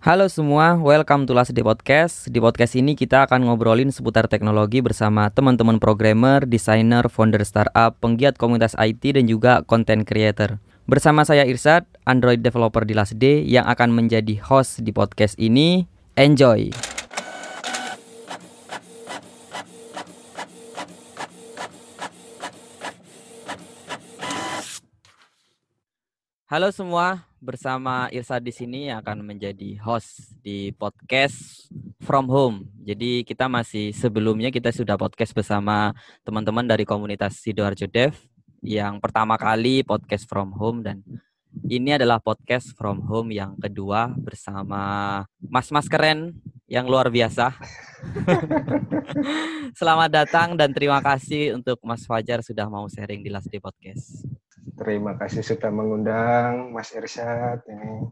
Halo semua, welcome to Last Day Podcast. Di podcast ini kita akan ngobrolin seputar teknologi bersama teman-teman programmer, desainer, founder startup, penggiat komunitas IT dan juga content creator. Bersama saya Irsad, Android developer di Last Day yang akan menjadi host di podcast ini. Enjoy. Halo semua, bersama Irsa di sini yang akan menjadi host di podcast From Home. Jadi kita masih sebelumnya kita sudah podcast bersama teman-teman dari komunitas Sidoarjo Dev yang pertama kali podcast From Home dan ini adalah podcast From Home yang kedua bersama mas-mas keren yang luar biasa. Selamat datang dan terima kasih untuk Mas Fajar sudah mau sharing di Last Day Podcast. Terima kasih sudah mengundang Mas Irsyad ini.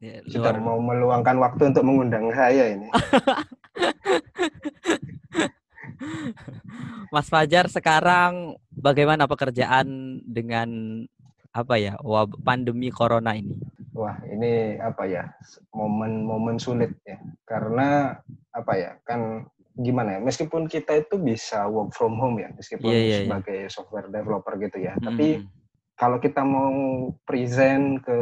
Ya, Sudah luar- mau meluangkan waktu untuk mengundang saya ini. Mas Fajar sekarang bagaimana pekerjaan dengan apa ya pandemi corona ini? Wah, ini apa ya? Momen-momen sulit ya. Karena apa ya? Kan gimana ya? Meskipun kita itu bisa work from home ya, meskipun Iya, iya, iya. sebagai software developer gitu ya. Tapi Hmm, kalau kita mau present ke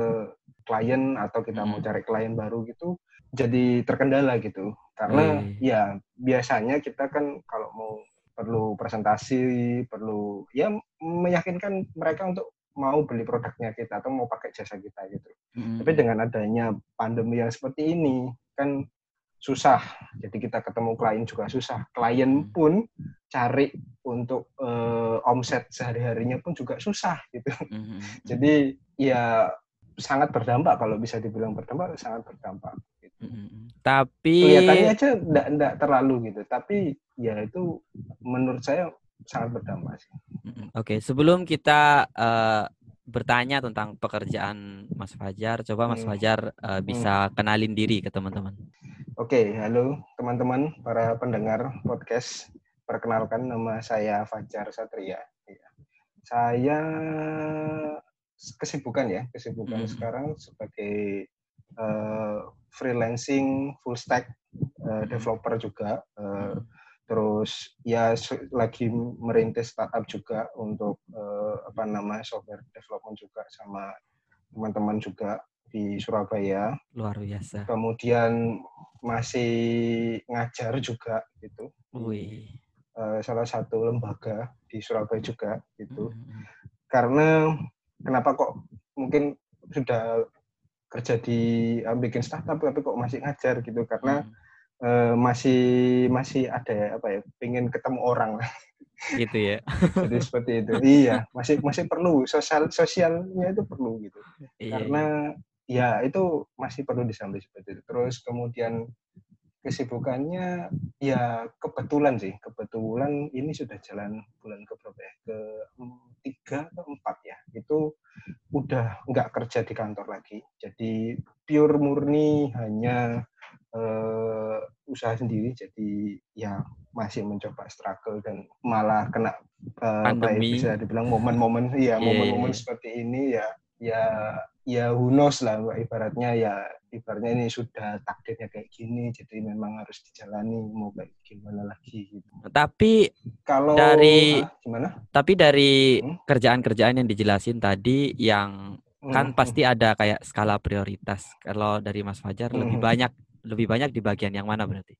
klien atau kita mau Hmm. cari klien baru gitu jadi terkendala gitu karena Wih. ya biasanya kita kan kalau mau perlu presentasi perlu ya meyakinkan mereka untuk mau beli produknya kita atau mau pakai jasa kita gitu hmm, tapi dengan adanya pandemi yang seperti ini kan susah jadi kita ketemu klien juga susah klien Hmm. Cari untuk eh, omset sehari-harinya pun juga susah gitu hmm, jadi ya sangat berdampak kalau bisa dibilang berdampak sangat berdampak. gitu. hmm. Tapi Kelihatannya aja enggak, enggak terlalu gitu, tapi ya itu menurut saya sangat berdampak sih. Mm, Oke, sebelum kita eh, bertanya tentang pekerjaan Mas Fajar, coba Mas Hmm. Fajar eh, bisa kenalin diri ke teman-teman. Oke, halo teman-teman para pendengar podcast. Perkenalkan nama saya Fajar Satria. Iya. Saya kesibukan ya, kesibukan Hmm. sekarang sebagai eh, freelancing full stack eh, developer juga. Hmm. terus ya lagi merintis startup juga untuk eh, apa nama software development juga sama teman-teman juga di Surabaya. Luar biasa. Kemudian masih ngajar juga gitu. Wih. Eh, salah satu lembaga di Surabaya juga gitu. Hmm, Karena kenapa kok mungkin sudah kerja di eh, bikin startup tapi kok masih ngajar gitu. Karena hmm. eh, masih masih ada apa ya pengen ketemu orang. Lah gitu ya. jadi seperti itu. Iya masih masih perlu. Sosial sosialnya itu perlu gitu. Iya, karena ya itu masih perlu disambil seperti itu. Terus kemudian kesibukannya ya kebetulan sih kebetulan ini sudah jalan bulan ke berapa ya ke mm, tiga atau empat ya itu udah nggak kerja di kantor lagi jadi pure murni hanya eh, usaha sendiri jadi ya masih mencoba struggle dan malah kena eh, ya, Pandemi. bisa dibilang momen-momen iya momen-momen iya. seperti ini ya ya ya who knows lah Mbak, ibaratnya ya ibaratnya ini sudah takdirnya kayak gini jadi memang harus dijalani mau kayak gimana lagi gitu. Tapi kalau Dari- ah, gimana tapi dari Hmm? kerjaan-kerjaan yang dijelasin tadi yang kan Hmm, pasti ada kayak skala prioritas. Kalau dari Mas Fajar lebih Hmm. banyak lebih banyak di bagian yang mana berarti?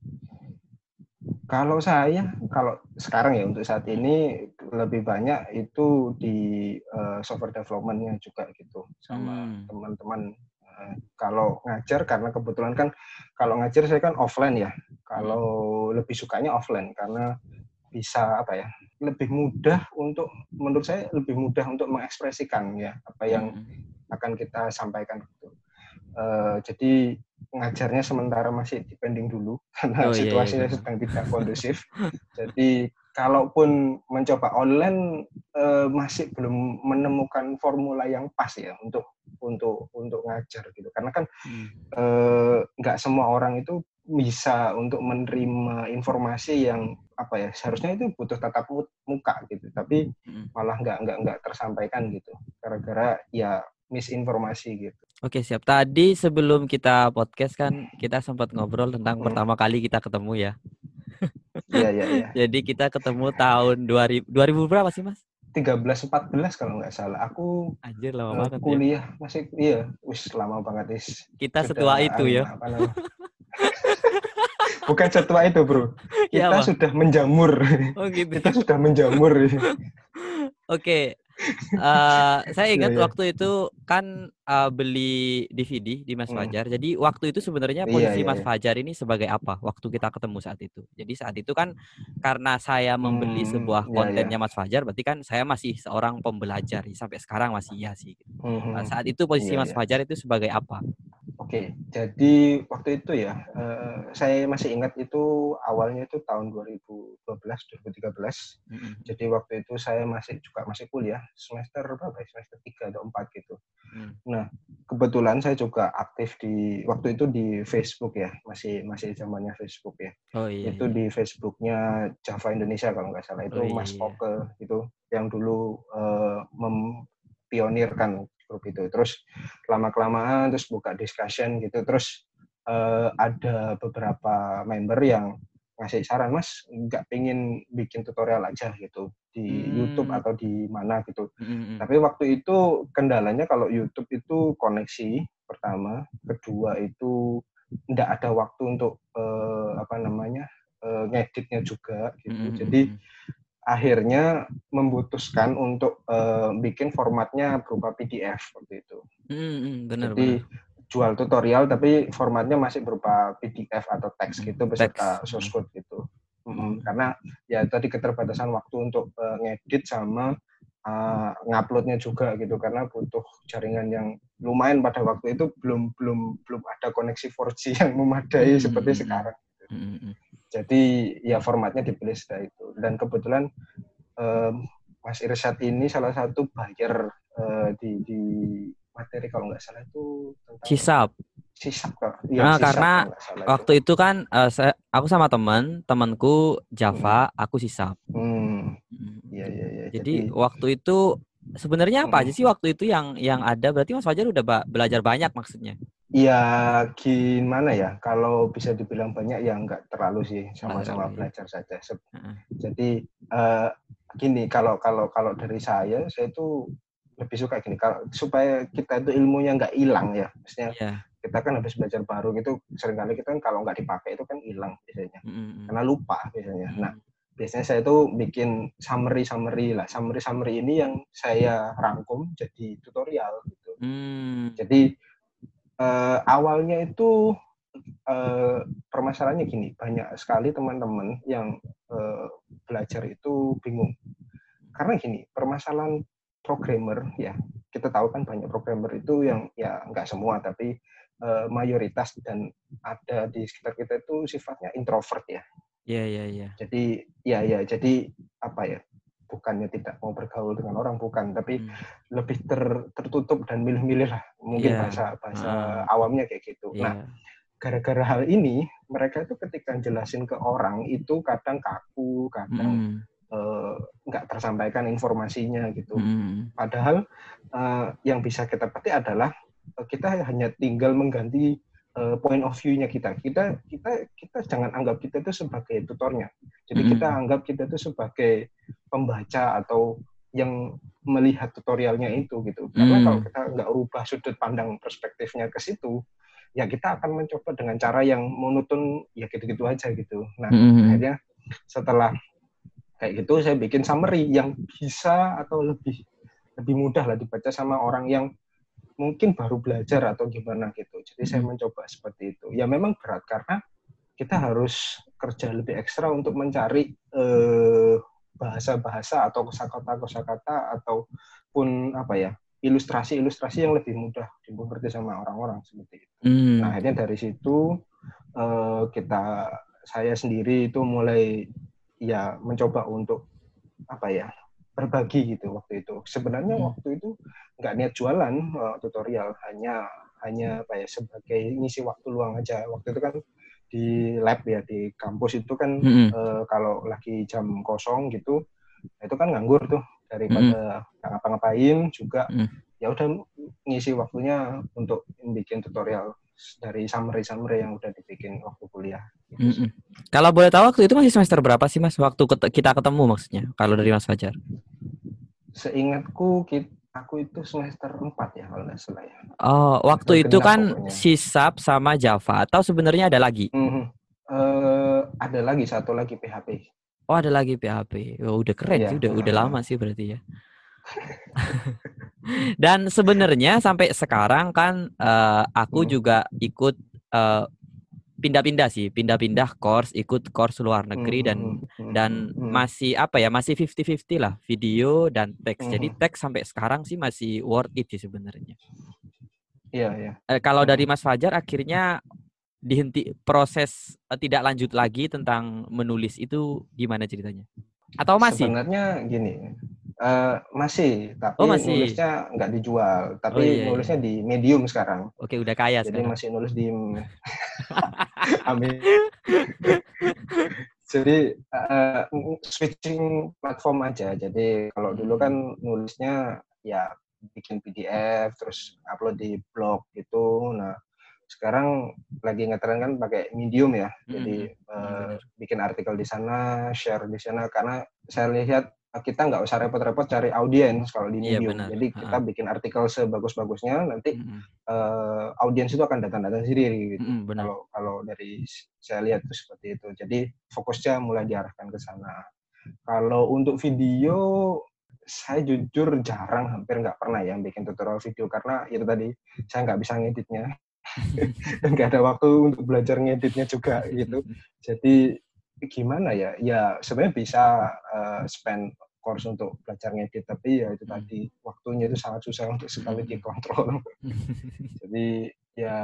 Kalau saya, kalau sekarang ya untuk saat ini lebih banyak itu di eh, software development-nya juga gitu sama Hmm. teman-teman. Eh, kalau ngajar karena kebetulan kan kalau ngajar saya kan offline ya. Kalau lebih sukanya offline karena bisa apa ya? Lebih mudah untuk menurut saya lebih mudah untuk mengekspresikan ya apa yang Hmm. akan kita sampaikan gitu. Eh, jadi ngajarnya sementara masih dipending dulu karena Oh, iya, iya, situasinya benar. sedang tidak kondusif. jadi kalaupun mencoba online eh, masih belum menemukan formula yang pas ya untuk untuk untuk ngajar gitu. Karena kan Hmm. eh, nggak semua orang itu bisa untuk menerima informasi yang apa ya seharusnya itu butuh tatap mu- muka gitu tapi Hmm. malah nggak nggak nggak tersampaikan gitu gara-gara ya misinformasi gitu Oke siap. Tadi sebelum kita podcast kan kita sempat ngobrol tentang Hmm. pertama kali kita ketemu ya. Iya, iya, iya. Jadi kita ketemu tahun 2000 2000 berapa sih mas? 13 14 kalau nggak salah. Aku Anjir lama eh, banget ya. kuliah masih iya, wis lama banget is. Kita Sudah, setua itu anu, ya. apa? Bukan setua itu, Bro. Ya, Kita apa? sudah menjamur. Oh gitu. Kita sudah menjamur. Oke. Eh, saya ingat Iya, iya. waktu itu kan eh, beli DVD di Mas Hmm. Fajar. Jadi waktu itu sebenarnya Iya, posisi iya, Mas iya. Fajar ini sebagai apa waktu kita ketemu saat itu? Jadi saat itu kan karena saya membeli Hmm, sebuah kontennya. Mas Fajar, berarti kan saya masih seorang pembelajar sampai sekarang masih iya sih. Mhm. Nah, saat itu posisi Mas. Fajar itu sebagai apa? Oke, jadi waktu itu ya, eh, saya masih ingat itu awalnya itu tahun 2012, 2013. Mm-mm. Jadi waktu itu saya masih juga masih kuliah semester berapa ya? Semester 3 atau 4 gitu. Hmm. Kebetulan saya juga aktif di waktu itu di Facebook ya, masih masih zamannya Facebook ya. Oh iya. itu iya. di Facebooknya Java Indonesia kalau nggak salah itu Oh, iya, Mas iya. Poke itu yang dulu eh, mempionirkan grup itu terus lama kelamaan terus buka discussion gitu terus eh, ada beberapa member yang ngasih saran mas nggak pingin bikin tutorial aja gitu di Hmm. YouTube atau di mana gitu Mm-mm. tapi waktu itu kendalanya kalau YouTube itu koneksi pertama, kedua itu tidak ada waktu untuk eh, apa namanya eh, ngeditnya juga gitu. Mm-mm. Jadi akhirnya memutuskan untuk eh, bikin formatnya berupa PDF waktu itu. Mm-mm. benar Jadi benar. jual tutorial tapi formatnya masih berupa PDF atau teks Hmm, gitu beserta teks. source code gitu. Mm, Karena ya tadi keterbatasan waktu untuk eh, ngedit sama uh, nguploadnya juga gitu karena butuh jaringan yang lumayan pada waktu itu belum belum belum ada koneksi 4G yang memadai Hmm, seperti hmm, sekarang. Mm-mm. Jadi ya formatnya dipilih setelah itu dan kebetulan em, Mas Irsyad ini salah satu buyer eh, di, di materi kalau nggak salah itu tentang Cisap. sisap kalau Nah, sisap karena nggak salah itu. Waktu itu kan eh, saya, aku sama teman, temanku Java, aku sisap. Hmm, Mm. iya iya iya. Jadi waktu itu sebenarnya apa aja Mm. sih waktu itu yang yang ada? Berarti Mas Fajar udah ba- belajar banyak maksudnya. Ya gimana ya, kalau bisa dibilang banyak ya nggak terlalu sih, sama-sama ya. belajar saja. Jadi eh, gini, kalau kalau kalau dari saya, saya itu lebih suka gini, kalau supaya kita itu ilmunya nggak hilang ya, maksudnya Iya. kita kan habis belajar baru gitu, sering kali kita kan kalau nggak dipakai itu kan hilang biasanya, karena lupa biasanya. Nah, biasanya saya itu bikin summary summary lah, summary summary ini yang saya rangkum jadi tutorial gitu. Mm. Jadi eh, awalnya itu eh, permasalahannya gini, banyak sekali teman-teman yang eh, belajar itu bingung. Karena gini, permasalahan programmer ya, kita tahu kan banyak programmer itu yang ya nggak semua tapi eh, mayoritas dan ada di sekitar kita itu sifatnya introvert ya. Iya iya iya. Jadi ya ya jadi apa ya? Bukannya tidak mau bergaul dengan orang bukan, tapi Mm. lebih ter- tertutup dan milih-milih lah mungkin Iya. bahasa bahasa Ah. awamnya kayak gitu. Iya. Nah, gara-gara hal ini mereka itu ketika jelasin ke orang itu kadang kaku, kadang Mm. eh, nggak tersampaikan informasinya gitu. Mm. Padahal eh, yang bisa kita petik adalah eh, kita hanya tinggal mengganti eh, point of view-nya kita. Kita kita kita jangan anggap kita itu sebagai tutornya. Jadi Mm. kita anggap kita itu sebagai pembaca atau yang melihat tutorialnya itu gitu. Karena Mm. kalau kita nggak rubah sudut pandang perspektifnya ke situ, ya kita akan mencoba dengan cara yang monoton ya gitu-gitu aja gitu. Nah, Mm. akhirnya setelah kayak gitu saya bikin summary yang bisa atau lebih lebih mudah lah dibaca sama orang yang mungkin baru belajar atau gimana gitu. Jadi saya Hmm. mencoba seperti itu. Ya memang berat karena kita harus kerja lebih ekstra untuk mencari eh, bahasa-bahasa atau kosakata-kosakata ataupun apa ya ilustrasi-ilustrasi yang lebih mudah dimengerti sama orang-orang seperti itu. Mm. Nah akhirnya dari situ eh, kita saya sendiri itu mulai ya mencoba untuk apa ya berbagi gitu waktu itu. Sebenarnya Hmm. waktu itu nggak niat jualan eh, tutorial, hanya hanya apa ya sebagai ngisi waktu luang aja. Waktu itu kan di lab ya di kampus itu kan Mm. eh, kalau lagi jam kosong gitu itu kan nganggur tuh daripada nggak ngapa-ngapain juga Mm. ya udah ngisi waktunya untuk bikin tutorial dari summary-summary yang udah dibikin waktu kuliah. Gitu Mm -mm. Kalau boleh tahu waktu itu masih semester berapa sih Mas? Waktu kita ketemu maksudnya, kalau dari Mas Fajar? Seingatku aku itu semester 4 ya kalau nggak salah ya. Oh, waktu itu kan sisap sama Java atau sebenarnya ada lagi? Mm -hmm. uh, ada lagi satu lagi PHP. Oh, ada lagi PHP. Oh, udah keren ya, sih, udah udah lama sih berarti ya. Dan sebenarnya sampai sekarang kan uh, aku hmm. juga ikut uh, pindah-pindah sih, pindah-pindah course, ikut course luar negeri dan hmm, hmm, hmm, dan masih apa ya, masih 50-50 lah, video dan teks. Jadi teks sampai sekarang sih masih worth it sih sebenarnya. Iya, iya. Uh, kalau dari Mas Fajar akhirnya dihenti proses uh, tidak lanjut lagi tentang menulis itu gimana ceritanya? Atau masih? Sebenarnya gini, Uh, masih, tapi oh, masih. nulisnya nggak dijual, tapi oh, iya, iya. nulisnya di Medium sekarang. Oke, udah kaya Jadi sekarang. masih nulis di Amin. Jadi uh, switching platform aja. Jadi kalau dulu kan hmm. nulisnya ya bikin PDF terus upload di blog gitu. Nah, sekarang lagi ngetren kan pakai Medium ya. Jadi hmm. uh, bikin artikel di sana, share di sana karena saya lihat kita nggak usah repot-repot cari audiens kalau di iya, Medium. Iya, Jadi kita uh. bikin artikel sebagus-bagusnya, nanti mm -hmm. uh, audiens itu akan datang-datang sendiri. Gitu. Mm -hmm, kalau kalau dari saya lihat itu seperti itu. Jadi fokusnya mulai diarahkan ke sana. Kalau untuk video, saya jujur jarang, hampir nggak pernah ya bikin tutorial video karena itu tadi saya nggak bisa ngeditnya dan nggak ada waktu untuk belajar ngeditnya juga gitu. Jadi gimana ya ya sebenarnya bisa uh, spend course untuk belajar ngedit tapi ya itu hmm. tadi waktunya itu sangat susah untuk sekali hmm. dikontrol jadi ya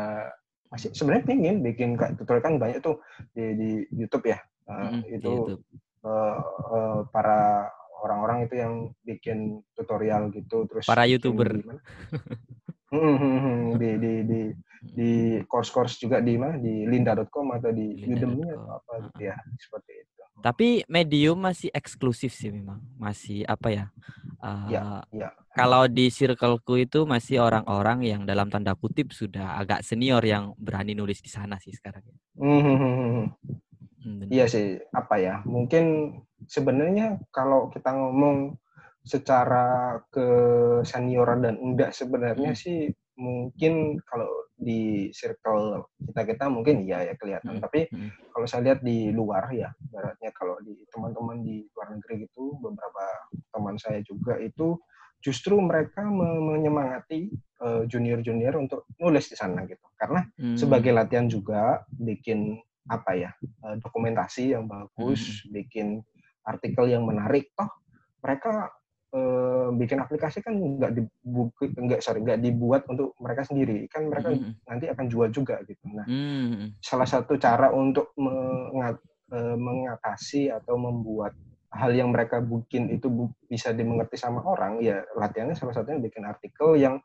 masih sebenarnya pengen bikin kayak tutorial kan banyak tuh di, di YouTube ya uh, hmm, itu YouTube. Uh, uh, para orang-orang itu yang bikin tutorial gitu terus para youtuber di di di di course-course juga di mana di linda.com atau di Udemy atau apa gitu ya seperti itu. Tapi medium masih eksklusif sih memang masih apa ya? Uh, ya, ya. Kalau di circleku itu masih orang-orang yang dalam tanda kutip sudah agak senior yang berani nulis di sana sih sekarang. Hmm, hmm, hmm, hmm iya sih apa ya? Mungkin sebenarnya kalau kita ngomong secara ke senioran dan enggak sebenarnya hmm. sih mungkin kalau di circle kita kita mungkin iya ya kelihatan. Hmm. Tapi hmm. kalau saya lihat di luar ya, baratnya kalau di teman-teman di luar negeri gitu, beberapa teman saya juga itu justru mereka menyemangati uh, junior-junior untuk nulis di sana gitu. Karena hmm. sebagai latihan juga bikin apa ya uh, dokumentasi yang bagus, hmm. bikin artikel yang menarik. Toh mereka bikin aplikasi kan nggak dibuat nggak sorry nggak dibuat untuk mereka sendiri kan mereka mm. nanti akan jual juga gitu nah mm. salah satu cara untuk mengat, uh, mengatasi atau membuat hal yang mereka bikin itu bisa dimengerti sama orang ya latihannya salah satunya bikin artikel yang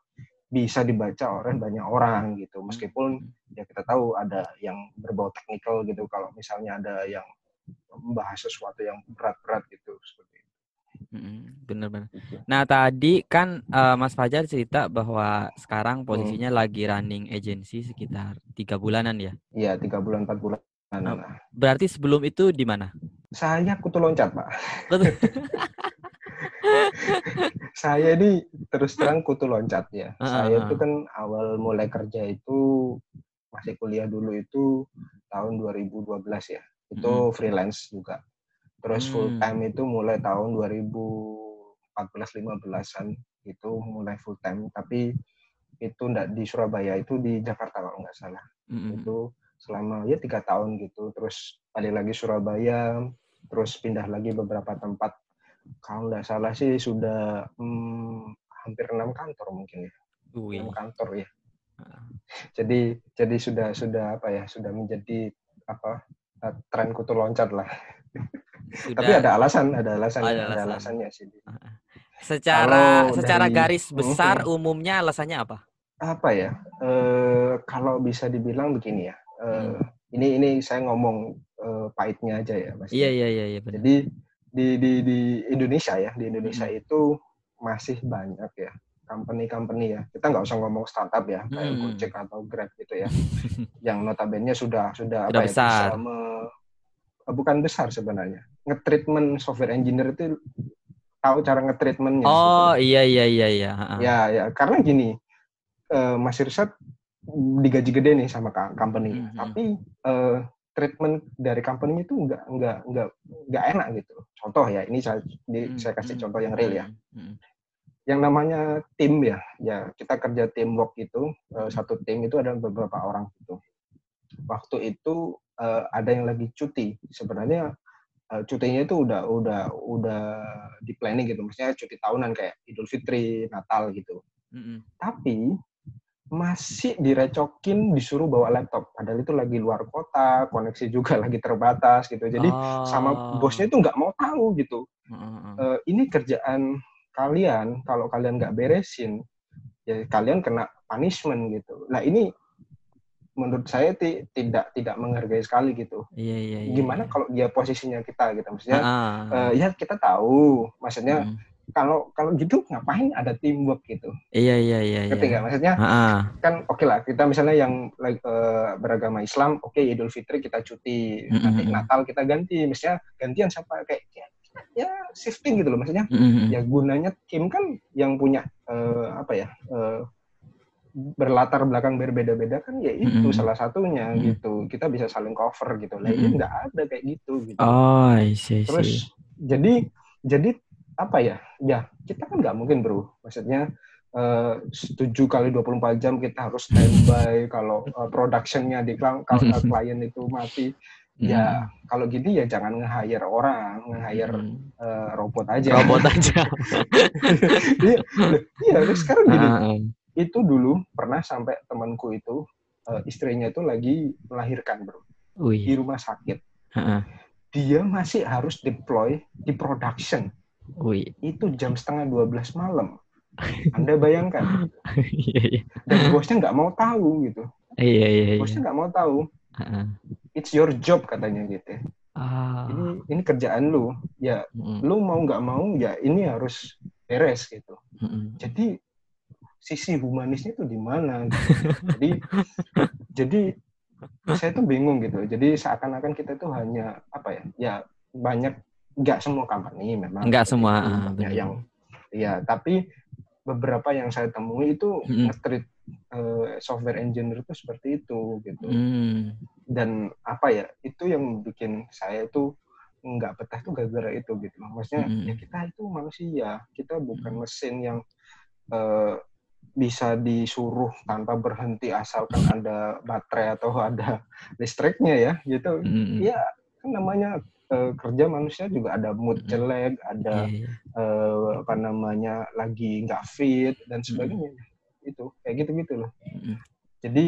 bisa dibaca oleh banyak orang gitu meskipun ya kita tahu ada yang berbau teknikal gitu kalau misalnya ada yang membahas sesuatu yang berat-berat gitu seperti. Gitu. Nah tadi kan uh, Mas Fajar cerita bahwa sekarang posisinya hmm. lagi running agency sekitar tiga bulanan ya? Iya tiga bulan empat bulan. Nah, berarti sebelum itu di mana? Saya kutu loncat pak. saya ini terus terang kutu loncat ya. Uh, saya itu kan awal mulai kerja itu masih kuliah dulu itu tahun 2012 ya. Itu hmm. freelance juga. Terus hmm. full time itu mulai tahun 2014-15an itu mulai full time. Tapi itu enggak di Surabaya, itu di Jakarta kalau nggak salah. Hmm. Itu selama ya tiga tahun gitu. Terus balik lagi Surabaya, terus pindah lagi beberapa tempat. Kalau nggak salah sih sudah hmm, hampir enam kantor mungkin ya. Enam kantor ya. Jadi jadi sudah sudah apa ya sudah menjadi apa tren kutu loncat lah. Sudah... Tapi ada alasan, ada alasan, ada, alasan. ada alasannya sih. Secara kalau secara dari, garis besar uh, umumnya alasannya apa? Apa ya? E, kalau bisa dibilang begini ya. E, hmm. Ini ini saya ngomong e, pahitnya aja ya, Mas. Iya iya iya. iya Jadi di di di Indonesia ya, di Indonesia hmm. itu masih banyak ya company-company ya. Kita nggak usah ngomong startup ya, kayak Hmm. Gojek atau Grab gitu ya. yang notabene sudah sudah, Sudah apa ya, besar. bisa me- bukan besar sebenarnya. Nge-treatment software engineer itu tahu cara nge-treatmentnya. Oh iya iya iya iya. Ha-ha. Ya, ya, karena gini, eh, Mas Irsad digaji gede nih sama company, Mhm. tapi eh, treatment dari company itu nggak nggak nggak nggak enak gitu. Contoh ya, ini saya di- saya kasih Hmm, contoh yang real ya. hmm, hmm. Yang namanya tim ya, ya kita kerja teamwork itu eh, satu tim itu ada beberapa orang gitu. Waktu itu eh, ada yang lagi cuti, sebenarnya eh, cutinya itu udah udah udah di planning gitu, maksudnya cuti tahunan kayak Idul Fitri, Natal gitu. Hmm, hmm. tapi masih direcokin disuruh bawa laptop. Padahal itu lagi luar kota koneksi juga lagi terbatas gitu. Jadi sama Oh. bosnya itu nggak mau tahu gitu. Hmm, hmm, hmm. Eh, ini kerjaan kalian. Kalau kalian nggak beresin ya kalian kena punishment gitu. Nah ini menurut saya ti- tidak tidak menghargai sekali gitu. Iya iya iya. gimana kalau dia posisinya kita gitu? Maksudnya Ah, eh, ya kita tahu. Maksudnya hmm. kalau kalau gitu ngapain ada teamwork gitu? Iya iya iya ngerti iya. nggak? Maksudnya Ah, kan oke lah kita misalnya yang like, eh, beragama Islam oke Idul Fitri kita cuti. Nanti Mm-mm. Natal kita ganti. Misalnya gantian siapa? Kayak ya, ya shifting gitu loh maksudnya. Hmm, hmm, hmm. ya gunanya tim kan yang punya eh, apa ya eh, berlatar belakang berbeda-beda kan ya itu Mm-mm. salah satunya Mm-mm. gitu kita bisa saling cover gitu lah ini Mm-mm. nggak ada kayak gitu gitu Oh, I see, I see. terus jadi jadi apa ya ya kita kan nggak mungkin bro maksudnya eh, 7 kali 24 jam kita harus standby kalau eh, productionnya di kalau eh, klien itu mati ya kalau gitu ya jangan nge-hire orang nge-hire Hmm. eh, robot aja robot aja. iya terus sekarang gini Ah, ah. Itu dulu pernah sampai temanku itu eh, istrinya itu lagi melahirkan bro di Wih. rumah sakit Ah, ah. dia masih harus deploy di production Wih. itu jam setengah 12 malam. Anda bayangkan, Iya iya. dan bosnya nggak mau tahu gitu. Iya iya iya. Bosnya nggak mau tahu. Ah, ah. It's your job katanya gitu. Ah. Ini ini kerjaan lu. Ya, Mm, lu mau nggak mau ya ini harus beres gitu. mm, mm. Jadi sisi humanisnya itu di mana? Gitu. Jadi jadi saya tuh bingung gitu. Jadi seakan-akan kita tuh hanya apa ya? Ya banyak nggak semua company memang. Nggak seperti semua, itu. benar. yang ya tapi beberapa yang saya temui itu Mm-mm. nge-treat eh, software engineer itu seperti itu gitu. Hmm. Dan apa ya? Itu yang bikin saya tuh nggak betah tuh gara-gara itu gitu. Maksudnya Mm-mm. ya kita itu manusia, kita bukan mesin yang eh, bisa disuruh tanpa berhenti asalkan ada baterai atau ada listriknya ya gitu. Mm, mm. Iya, kan namanya eh, kerja manusia juga ada mood Mm-mm. jelek, ada Iya, iya. eh, apa namanya lagi nggak fit dan sebagainya. Itu kayak gitu-gitu loh. Mm-mm. Jadi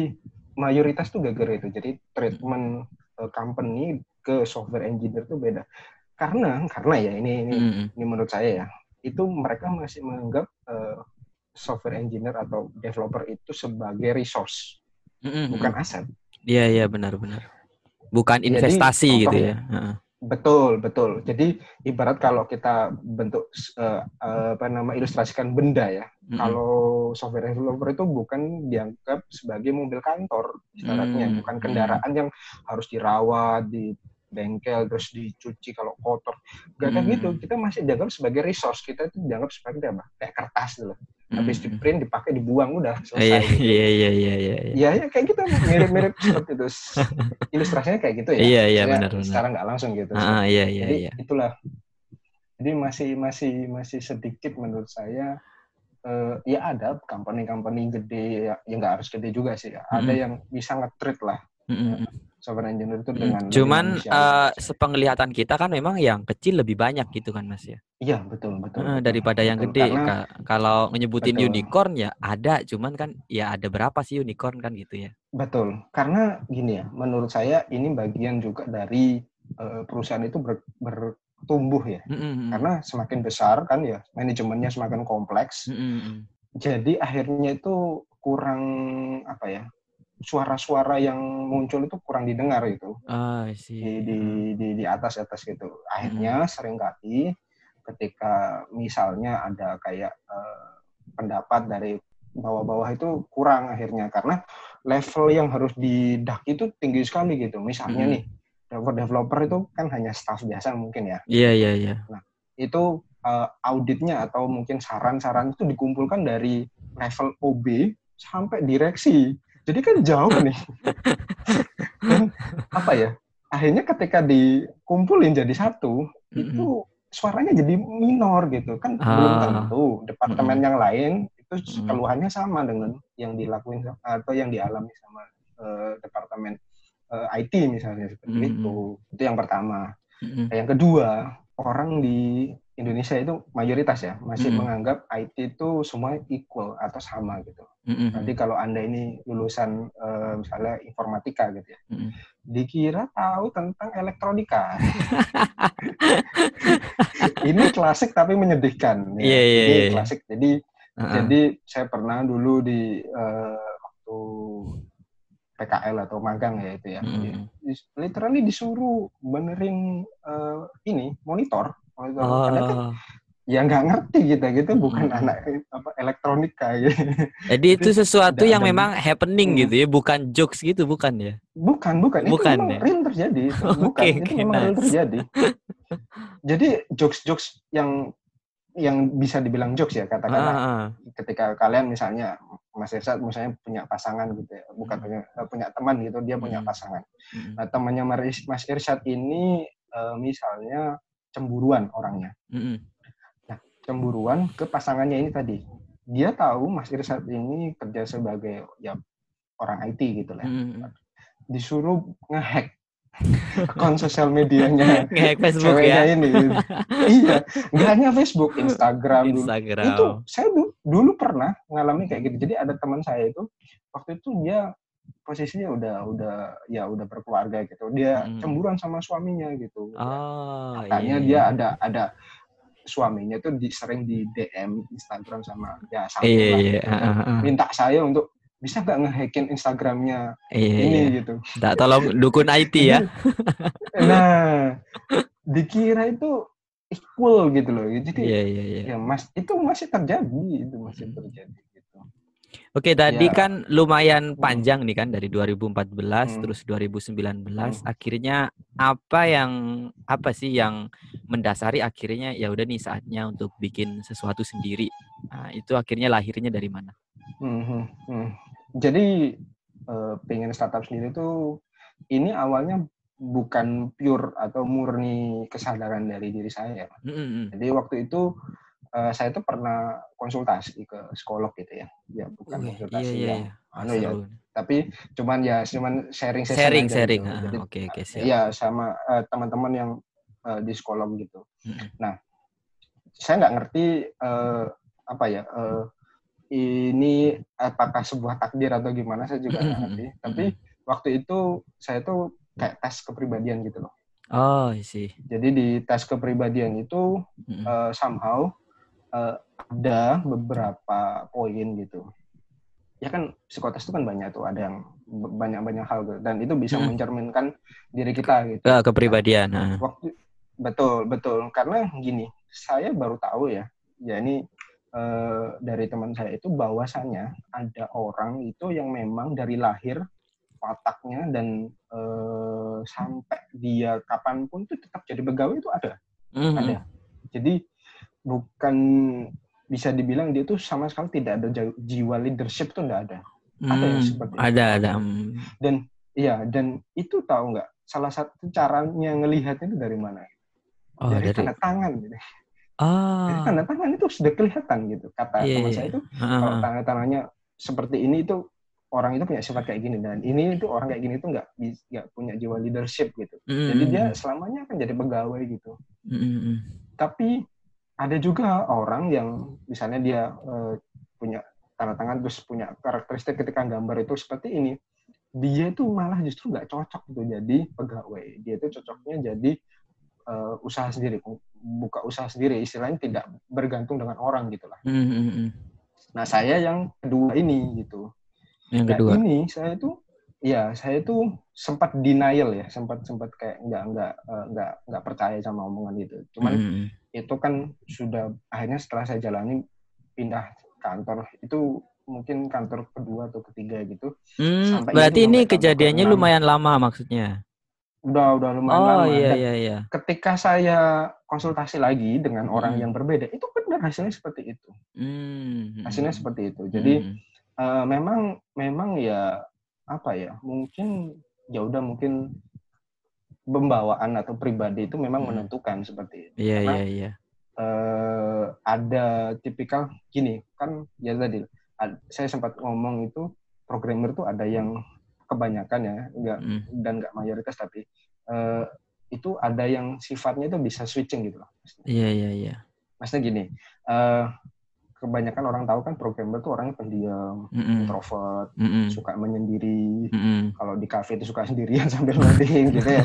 mayoritas tuh gara-gara itu. Jadi treatment eh, company ke software engineer tuh beda. Karena karena ya ini ini Mm, mm. ini menurut saya ya itu mereka masih menganggap eh, software engineer atau developer itu sebagai resource Mm, mm, bukan aset. Iya iya benar benar. Bukan Jadi, investasi gitu contoh ya. Betul betul. Jadi ibarat kalau kita bentuk eh, apa nama ilustrasikan benda ya. Mm, mm. kalau software developer itu bukan dianggap sebagai mobil kantor ibaratnya. Hmm, bukan kendaraan yang harus dirawat di bengkel terus dicuci kalau kotor. Gak ada Hmm. gitu kita masih dianggap sebagai resource. Kita itu dianggap sebagai apa? Kayak kertas dulu habis di mm. print dipakai dibuang udah Iya selesai iya iya iya iya. iya. ya ya kayak gitu mirip-mirip seperti itu ilustrasinya kayak gitu ya Iya, iya, benar, benar. secara nggak langsung gitu sih. Ah, iya iya jadi iya. itulah jadi masih masih masih sedikit menurut saya eh, ya ada company-company gede ya ya nggak harus gede juga sih ya. ada Mm-mm. yang bisa nge-treat lah mm. Software engineer itu Mm, dengan Cuman eh, sepenglihatan kita kan memang yang kecil lebih banyak gitu kan Mas ya. iya betul betul, betul, daripada yang betul. gede. Karena Ka- Kalau nyebutin Betul. unicorn ya ada, cuman kan ya ada berapa sih unicorn kan gitu ya. betul karena gini ya menurut saya ini bagian juga dari eh, perusahaan itu ber- bertumbuh ya Mm, mm, mm. karena semakin besar kan ya manajemennya semakin kompleks Mm, mm, mm. jadi akhirnya itu kurang apa ya suara-suara yang muncul itu kurang didengar gitu Ah, di sih. di di, di atas atas gitu akhirnya sering kali ketika misalnya ada kayak eh, pendapat dari bawah-bawah itu kurang akhirnya karena level yang harus didak itu tinggi sekali gitu. Misalnya Hmm. nih developer developer itu kan hanya staff biasa mungkin ya. Iya, iya, iya. Itu eh, auditnya atau mungkin saran-saran itu dikumpulkan dari level OB sampai direksi. Jadi kan jauh nih. Dan apa ya? Akhirnya ketika dikumpulin jadi satu, Mm-mm. itu suaranya jadi minor gitu kan belum Ah. tentu departemen yang lain itu keluhannya sama dengan yang dilakuin atau yang dialami sama eh, departemen eh, IT misalnya seperti Mm-mm. itu itu yang pertama Mm-mm. yang kedua orang di Indonesia itu mayoritas ya masih Mm-mm. menganggap IT itu semua equal atau sama gitu Mm-mm. nanti kalau anda ini lulusan eh, misalnya informatika gitu ya Mm-mm. dikira tahu tentang elektronika. ini klasik tapi menyedihkan. ya. Iya, iya, Ini iya. klasik. Jadi Ah, jadi saya pernah dulu di eh, waktu PKL atau magang ya itu ya. Mm-mm. Di- Literally disuruh benerin eh, ini monitor. Padahal kan Oh. ya nggak ngerti kita gitu bukan Mm-mm. anak apa elektronika gitu. Jadi itu sesuatu yang ada- memang happening Hmm. gitu ya, bukan jokes gitu, bukan ya? Bukan, bukan. Bukan, itu memang ya? real terjadi. Bukan, Oke, itu memang real nice. terjadi. Jadi jokes-jokes yang yang bisa dibilang jokes ya katakanlah Ah, ah. ketika kalian misalnya Mas Irsad misalnya punya pasangan gitu ya, bukan Hmm. punya eh, punya teman gitu, dia punya Hmm. pasangan. Mm-mm. Nah, temannya Mas Irsad ini eh, misalnya cemburuan orangnya. Mm-mm. Cemburuan ke pasangannya ini tadi. Dia tahu Mas Irsad ini kerja sebagai ya orang IT gitu lah. Mm-mm. Disuruh ngehack akun sosial medianya Nge-hack Facebook ya. ini. iya, nggak hanya Facebook, Instagram dulu. Instagram. Itu saya du- dulu pernah ngalami kayak gitu. Jadi ada teman saya itu waktu itu dia posisinya udah udah ya udah berkeluarga gitu. Dia Mm. cemburuan sama suaminya gitu. Oh, Katanya iya, dia iya. ada ada suaminya tuh di, sering di DM Instagram sama ya sama Iya, lah iya. gitu. ah, ah, ah. minta saya untuk bisa nggak ngehackin Instagramnya Iya, ini iya. gitu. Tak tolong dukun IT ya. Nah, dikira itu equal gitu loh. Jadi Iya, iya, iya. ya mas itu masih terjadi itu masih terjadi gitu. Oke, tadi Ya. kan lumayan panjang nih kan dari 2014 Hmm. terus 2019 Hmm. akhirnya apa yang apa sih yang mendasari akhirnya ya udah nih saatnya untuk bikin sesuatu sendiri. Nah, itu akhirnya lahirnya dari mana? Mhm, mhm. Jadi eh, pengen startup sendiri tuh ini awalnya bukan pure atau murni kesadaran dari diri saya. Mm-mm. Jadi waktu itu eh, saya tuh pernah konsultasi ke psikolog gitu ya. Ya bukan konsultasi iya, iya, yang iya. anu ya, tapi cuman ya cuman sharing Sharing, sharing. gitu. Ah, Oke, oke, siap. Iya sama eh, teman-teman yang eh, di psikolog gitu. Mm-mm. Nah, saya nggak ngerti eh, apa ya eh, ini apakah sebuah takdir atau gimana saya juga nggak ngerti. Tapi waktu itu saya tuh kayak tes kepribadian gitu loh. Oh, sih. Jadi di tes kepribadian itu Mm-mm. eh, somehow eh, ada beberapa poin gitu. Ya kan psikotes itu kan banyak tuh, ada yang banyak-banyak hal gitu. dan itu bisa Mm. mencerminkan diri kita gitu. Ke kepribadian. Nah. waktu betul betul karena gini saya baru tahu ya ya ini eh, dari teman saya itu bahwasannya ada orang itu yang memang dari lahir wataknya dan eh, sampai dia kapan pun itu tetap jadi pegawai itu ada Mm-mm. ada jadi bukan bisa dibilang dia tuh sama sekali tidak ada jiwa leadership tuh enggak ada Ada yang Hmm, seperti itu. ada, ada. Hmm. iya dan itu tahu nggak salah satu caranya ngelihat itu dari mana Oh, dari dari. tanda tangan gitu Ah. tanda tangan itu sudah kelihatan gitu. Kata Iya, teman iya. saya itu Ah, kalau ah. tanda tangannya seperti ini itu orang itu punya sifat kayak gini dan ini itu orang kayak gini itu nggak nggak punya jiwa leadership gitu. Mm-mm. Jadi dia selamanya akan jadi pegawai gitu. Mm-mm. Tapi ada juga orang yang misalnya dia eh, punya tanda tangan terus punya karakteristik ketika gambar itu seperti ini. Dia itu malah justru nggak cocok gitu jadi pegawai. Dia itu cocoknya jadi eh, usaha sendiri, buka usaha sendiri. Istilahnya tidak bergantung dengan orang gitu lah. Mm-mm. Nah, saya yang kedua ini gitu. Yang Nah, kedua. ini saya tuh ya, saya tuh sempat denial ya, sempat sempat kayak nggak nggak eh, nggak nggak percaya sama omongan itu. Cuman Mm-mm. Itu kan sudah akhirnya setelah saya jalani pindah kantor itu mungkin kantor kedua atau ketiga gitu. Hmm, berarti ini kejadiannya lumayan lama maksudnya. Udah udah lumayan oh, lama. Oh iya iya iya. Ketika saya konsultasi lagi dengan hmm. orang yang berbeda, itu benar hasilnya seperti itu. Hmm. Hasilnya seperti itu. Jadi hmm. uh, memang memang ya apa ya? Mungkin ya udah mungkin pembawaan atau pribadi itu memang hmm. menentukan seperti itu. Iya iya iya. Uh, ada tipikal gini kan ya tadi saya sempat ngomong itu programmer itu ada yang kebanyakan ya enggak mm. dan enggak mayoritas tapi uh, itu ada yang sifatnya itu bisa switching gitu loh. Iya iya iya. Maksudnya gini, uh, kebanyakan orang tahu kan programmer tuh orangnya pendiam, mm -mm. introvert, mm -mm. suka menyendiri. Mm -mm. Kalau di cafe itu suka sendirian sambil loading gitu ya.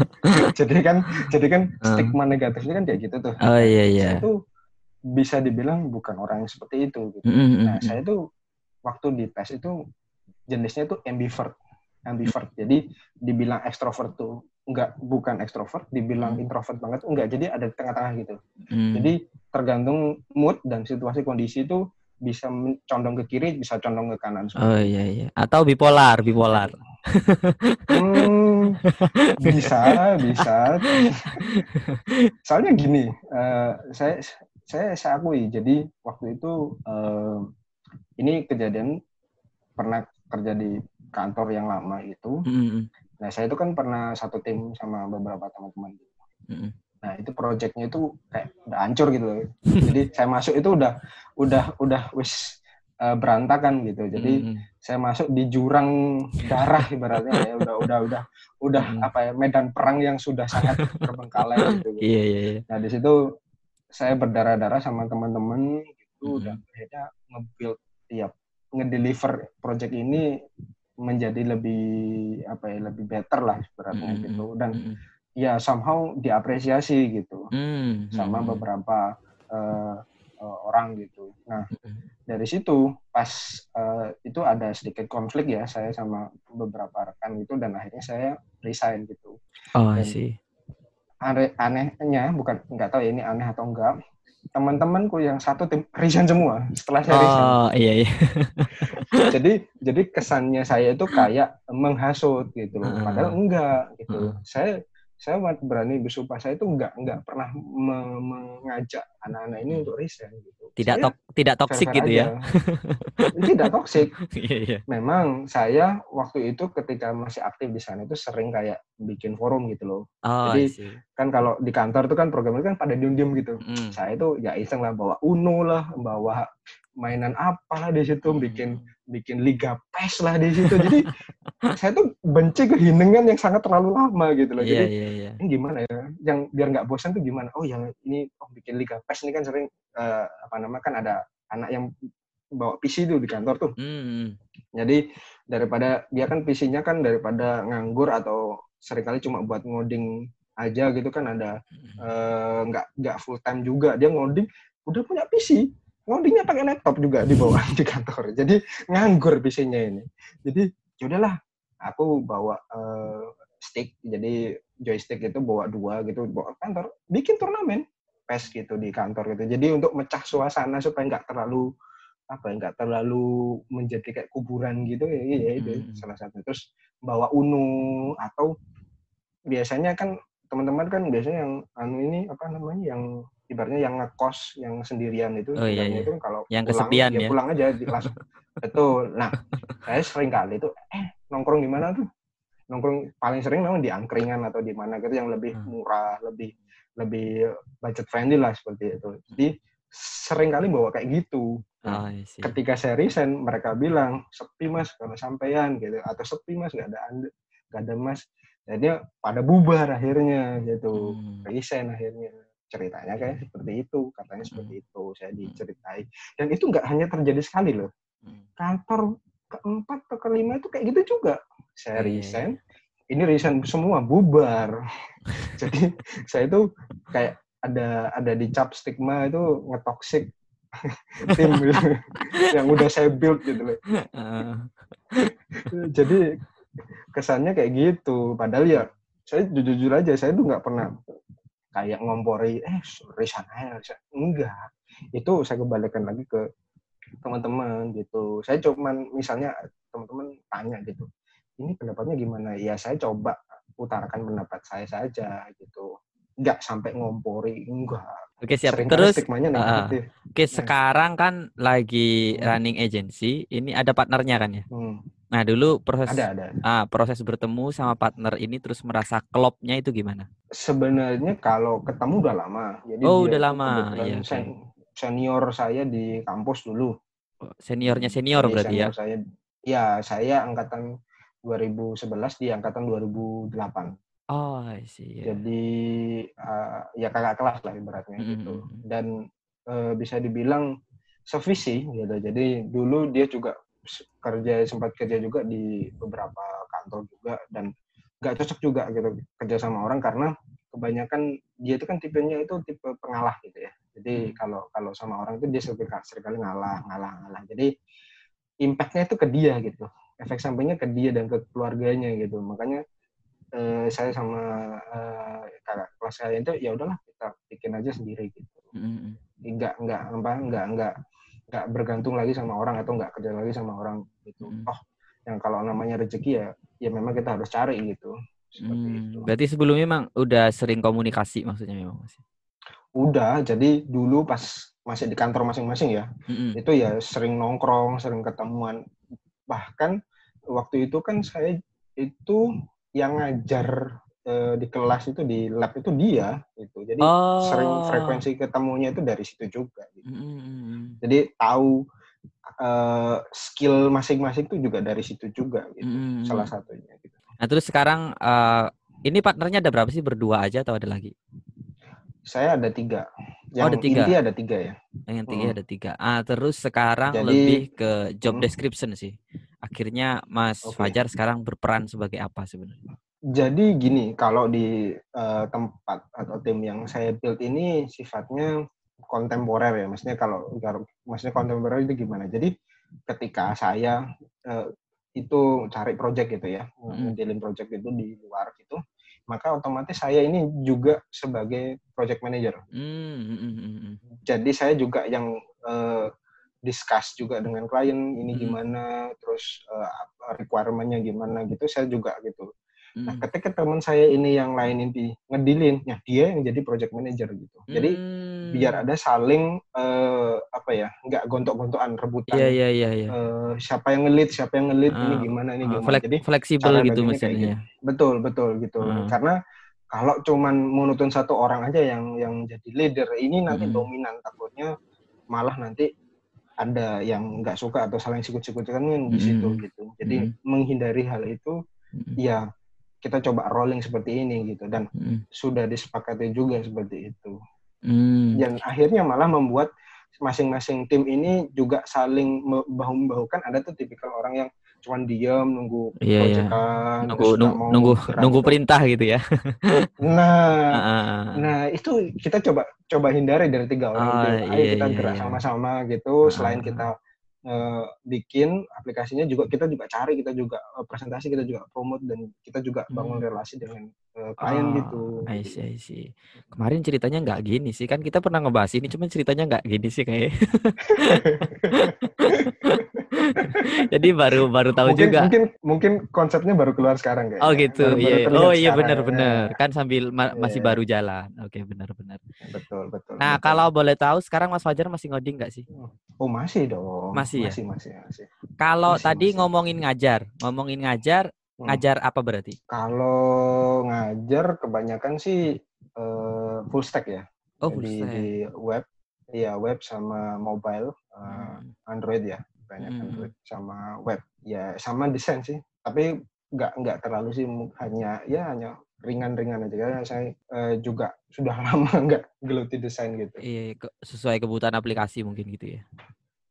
jadi kan jadi kan stigma negatifnya kan kayak gitu tuh. Oh iya iya. Itu bisa dibilang bukan orang yang seperti itu gitu. Mm -hmm. Nah, saya tuh waktu di tes itu jenisnya tuh ambivert. Ambivert. Jadi dibilang ekstrovert tuh enggak bukan ekstrovert, dibilang mm. introvert banget enggak. Jadi ada di tengah-tengah gitu. Mm. Jadi tergantung mood dan situasi kondisi itu bisa condong ke kiri, bisa condong ke kanan. Oh iya iya. Atau bipolar, bipolar. Hmm, bisa, bisa. Soalnya gini, uh, saya saya saya akui jadi waktu itu uh, ini kejadian pernah kerja di kantor yang lama itu mm-hmm. Nah saya itu kan pernah satu tim sama beberapa teman-teman mm-hmm. nah itu proyeknya itu kayak udah hancur gitu loh jadi saya masuk itu udah udah udah wis uh, berantakan gitu jadi mm-hmm. saya masuk di jurang darah ibaratnya ya udah udah udah udah mm-hmm. apa ya medan perang yang sudah sangat terbengkalai gitu, gitu. Iya, iya, iya. nah di situ saya berdarah-darah sama teman-teman gitu hmm. dan akhirnya nge-build ya ngedeliver project ini menjadi lebih apa ya lebih better lah sebenarnya hmm. gitu dan hmm. ya somehow diapresiasi gitu hmm. sama beberapa uh, uh, orang gitu. Nah dari situ pas uh, itu ada sedikit konflik ya saya sama beberapa rekan itu dan akhirnya saya resign gitu. Oh sih aneh anehnya bukan nggak tahu ya ini aneh atau enggak teman-temanku yang satu tim resign semua setelah saya resign. Oh iya iya. jadi jadi kesannya saya itu kayak menghasut gitu loh. Padahal enggak gitu. Uh. Saya saya berani bersumpah saya itu nggak nggak pernah me mengajak anak-anak ini untuk resign gitu. Tidak tok tidak toksik gitu ya. tidak toksik. iya, iya. Memang saya waktu itu ketika masih aktif di sana itu sering kayak bikin forum gitu loh. Oh, Jadi kan kalau di kantor itu kan program kan pada diem-diem gitu. Mm. Saya itu ya iseng lah bawa Uno lah, bawa mainan apa lah di situ, mm. bikin bikin liga pes lah di situ. Jadi saya tuh benci kehinengan yang sangat terlalu lama gitu loh. Yeah, Jadi yeah, yeah. ini gimana ya? Yang biar nggak bosan tuh gimana? Oh yang ini oh bikin liga pes ini kan sering uh, apa nama kan ada anak yang bawa PC tuh di kantor tuh. Mm. Jadi daripada dia kan PC-nya kan daripada nganggur atau sering kali cuma buat ngoding aja gitu kan ada eh, nggak uh, nggak full time juga dia ngoding udah punya PC ngodingnya pakai laptop juga di bawah di kantor. Jadi nganggur PC-nya ini. Jadi yaudahlah, aku bawa uh, stick, jadi joystick itu bawa dua gitu bawa kantor, bikin turnamen PES gitu di kantor gitu. Jadi untuk mecah suasana supaya nggak terlalu apa ya nggak terlalu menjadi kayak kuburan gitu ya, ya itu hmm. salah satu terus bawa uno atau biasanya kan teman-teman kan biasanya yang anu ini apa namanya yang ibaratnya yang ngekos yang sendirian itu oh, iya, iya. itu kalau yang pulang, kesepian ya, ya. pulang aja langsung betul. Nah saya sering kali itu eh nongkrong di mana tuh? Nongkrong paling sering memang di angkringan atau di mana gitu yang lebih hmm. murah lebih lebih budget friendly lah seperti itu. Jadi sering kali bawa kayak gitu. Oh, ketika saya resign mereka bilang sepi mas kalau sampean gitu. Atau sepi mas nggak ada anda nggak ada mas. Jadi pada bubar akhirnya gitu. Hmm. resign akhirnya ceritanya kayak seperti itu katanya seperti hmm. itu saya hmm. diceritai dan itu nggak hanya terjadi sekali loh. Hmm. kantor keempat atau kelima itu kayak gitu juga. Saya iya, iya, resign iya. ini resign semua bubar. Jadi saya itu kayak ada ada dicap stigma itu ngetoksik tim gitu, yang udah saya build gitu loh. Jadi kesannya kayak gitu. Padahal ya saya jujur, jujur aja saya tuh nggak pernah kayak ngompori eh resign aja enggak itu saya kembalikan lagi ke teman-teman gitu. Saya cuman misalnya teman-teman tanya gitu, ini pendapatnya gimana? Ya saya coba utarakan pendapat saya saja gitu. Nggak sampai ngompori, enggak. Oke siap. Sering Terus stigmanya uh, oke sekarang kan lagi Hmm. running agency, ini ada partnernya kan ya? Hmm, Nah, dulu proses ada ada. ah, proses bertemu sama partner ini terus merasa klopnya itu gimana? Sebenarnya kalau ketemu udah lama. Jadi Oh, udah lama. Iya, oke. sen- senior saya di kampus dulu. Oh, Seniornya senior Jadi berarti ya? senior saya ya saya angkatan 2011 di angkatan 2008 Oh, I see. ya. jadi eh, ya kakak kelas lah ibaratnya Mm, gitu mm, mm. dan eh, bisa dibilang sevisi gitu jadi dulu dia juga kerja sempat kerja juga di beberapa kantor juga dan nggak cocok juga gitu kerja sama orang karena kebanyakan dia itu kan tipenya itu tipe pengalah gitu ya jadi Hmm. kalau kalau sama orang itu dia sering sering kali ngalah ngalah ngalah jadi impactnya itu ke dia gitu efek sampingnya ke dia dan ke keluarganya gitu makanya eh, saya sama eh, kakak kelas saya itu ya udahlah kita bikin aja sendiri gitu Mm, mm, mm. nggak nggak apa nggak nggak nggak bergantung lagi sama orang atau nggak kerja lagi sama orang gitu Mm. oh yang kalau namanya rezeki ya ya memang kita harus cari gitu seperti Hmm, itu Berarti sebelumnya memang udah sering komunikasi maksudnya memang Mas? udah jadi dulu pas masih di kantor masing-masing ya Mm, mm. itu ya sering nongkrong, sering ketemuan. Bahkan waktu itu kan saya itu yang ngajar eh, di kelas itu di lab itu dia itu. Jadi sering Oh. frekuensi ketemunya itu dari situ juga. gitu. Mm. Jadi tahu eh, skill masing-masing itu juga dari situ juga gitu. Mm, Salah satunya gitu. Nah, terus sekarang eh, ini partnernya ada berapa sih? Berdua aja atau ada lagi? Saya ada tiga. Yang Oh, ada tiga. inti ada tiga ya. Yang tiga Mm. ada tiga. Ah, terus sekarang Jadi- lebih ke job Mm. description sih. Akhirnya Mas Oke. Fajar sekarang berperan sebagai apa sebenarnya? Jadi gini, kalau di eh, tempat atau tim yang saya build ini sifatnya kontemporer ya. Maksudnya kalau maksudnya kontemporer itu gimana? Jadi ketika saya eh, itu cari project gitu ya, Mm. ngedealin project itu di luar gitu, maka otomatis saya ini juga sebagai project manager. Hmm, mm, mm, mm, mm. Jadi saya juga yang eh, discuss juga dengan klien ini Mm. gimana, terus apa requirement-nya gimana gitu, saya juga gitu. Nah, Mm. ketika teman saya ini yang lain ini ngedilin, ya dia yang jadi project manager gitu. Jadi Hmm. biar ada saling eh, apa ya, nggak gontok-gontokan rebutan. Iya iya iya iya. eh, siapa yang ngelit, siapa yang ngelit, ini Ah, gimana, ini Ah, gimana. flek- Jadi fleksibel gitu baginya kayak mesinnya. betul, betul gitu. Ah. Karena kalau cuman monoton satu orang aja yang yang jadi leader, ini nanti Mm-mm. dominan takutnya malah nanti ada yang nggak suka atau saling sikut-sikutan kan di situ Mm-mm. gitu. Jadi Mm-mm. menghindari hal itu Mm, ya kita coba rolling seperti ini gitu dan mm, sudah disepakati juga seperti itu mm. dan akhirnya malah membuat masing-masing tim ini juga saling me- bahu-membahukan ada tuh tipikal orang yang cuman diam nunggu iya. proyekan, Nunggu nunggu nunggu, nunggu gitu. perintah gitu ya. nah Ah, ah, ah. nah itu kita coba coba hindari dari tiga orang Oh, itu ayo iya, kita iya, gerak iya. sama-sama gitu Ah, selain kita eh, bikin aplikasinya juga kita juga cari kita juga eh, presentasi kita juga promote dan kita juga bangun Hmm. relasi dengan eh, klien Ah, gitu I see, I see. Kemarin ceritanya nggak gini sih kan kita pernah ngebahas ini, cuman ceritanya nggak gini sih kayak. Jadi baru baru tahu mungkin, juga. Mungkin mungkin konsepnya baru keluar sekarang kayaknya. Oh gitu, Baru- baru iya. terlihat Oh iya benar-benar. ya. Kan sambil ma- masih Iya. baru jalan. Oke, benar-benar. Betul, betul. Nah, betul. kalau boleh tahu sekarang Mas Fajar masih ngoding nggak sih? Oh masih dong. Masih ya? Masih, masih, masih. Kalau Masih, tadi masih. ngomongin ngajar, ngomongin ngajar, Hmm. ngajar apa berarti? Kalau ngajar kebanyakan sih eh, full stack ya. Oh, full stack. di web, iya web sama mobile, Hmm. Android ya, banyak Hmm. Android sama web. Ya sama desain sih, tapi nggak nggak terlalu sih, hanya ya hanya ringan-ringan aja karena saya eh, juga sudah lama nggak geluti desain gitu. Iya, ke- sesuai kebutuhan aplikasi mungkin gitu ya.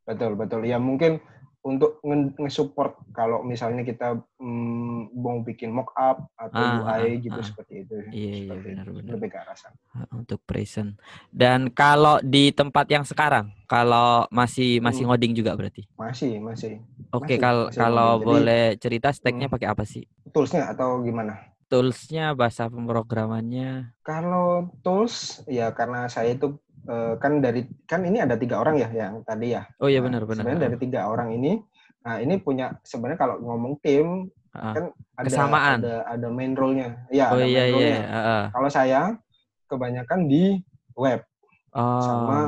Betul, betul. Ya mungkin untuk nge- nge-support kalau misalnya kita mm, mau bikin mock-up atau Ah, UI ah, gitu ah. seperti itu. Iya, iya, Seperti itu. benar-benar. Lebih ke arah sana. Ah, Untuk present. Dan kalau di tempat yang sekarang, kalau masih masih Hmm. ngoding juga berarti. Masih, masih. Oke, Masih, kalau masih kalau ngoding. Jadi- boleh cerita stacknya Hmm. pakai apa sih? Tools-nya atau gimana? Toolsnya, bahasa pemrogramannya. Kalau tools, ya karena saya itu eh, kan dari kan ini ada tiga orang ya yang tadi ya. Oh iya Nah, benar benar. Sebenarnya dari tiga orang ini, nah ini punya sebenarnya kalau ngomong tim Ah, kan ada Kesamaan. ada ada main role-nya. Ya, Oh ada iya main iya. role-nya. ah, ah. Kalau saya kebanyakan di web, Oh. Sama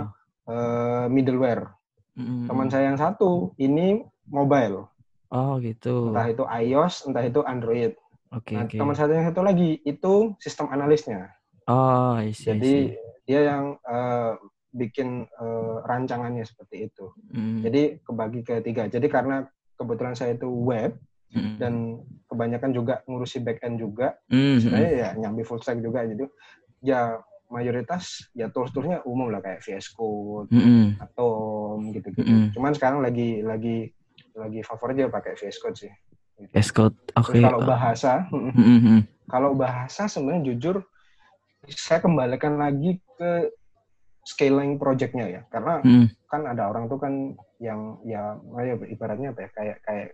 eh, middleware. Mm, Teman saya yang satu ini mobile, Oh gitu. entah itu iOS, entah itu Android. Oke Nah, oke. teman saya yang satu lagi itu sistem analisnya. Oh, I see, I Jadi see. Dia yang eh, bikin eh, rancangannya seperti itu. Mm, Jadi kebagi ke tiga. Jadi karena kebetulan saya itu web mm, dan kebanyakan juga ngurusi back end juga, mm, mm. sebenarnya ya nyambi full stack juga. Jadi ya mayoritas ya tools-toolsnya umum lah kayak VS Code, Mm, mm. Atom gitu-gitu. Mm-mm. Cuman sekarang lagi lagi lagi favorit dia pakai VS Code sih. Gitu. Yes, code. Terus Oke. kalau bahasa, Mm, mm, mm. kalau bahasa sebenarnya jujur saya kembalikan lagi ke scaling projectnya ya, karena Mm. kan ada orang tuh kan yang ya ya ibaratnya apa ya kayak kayak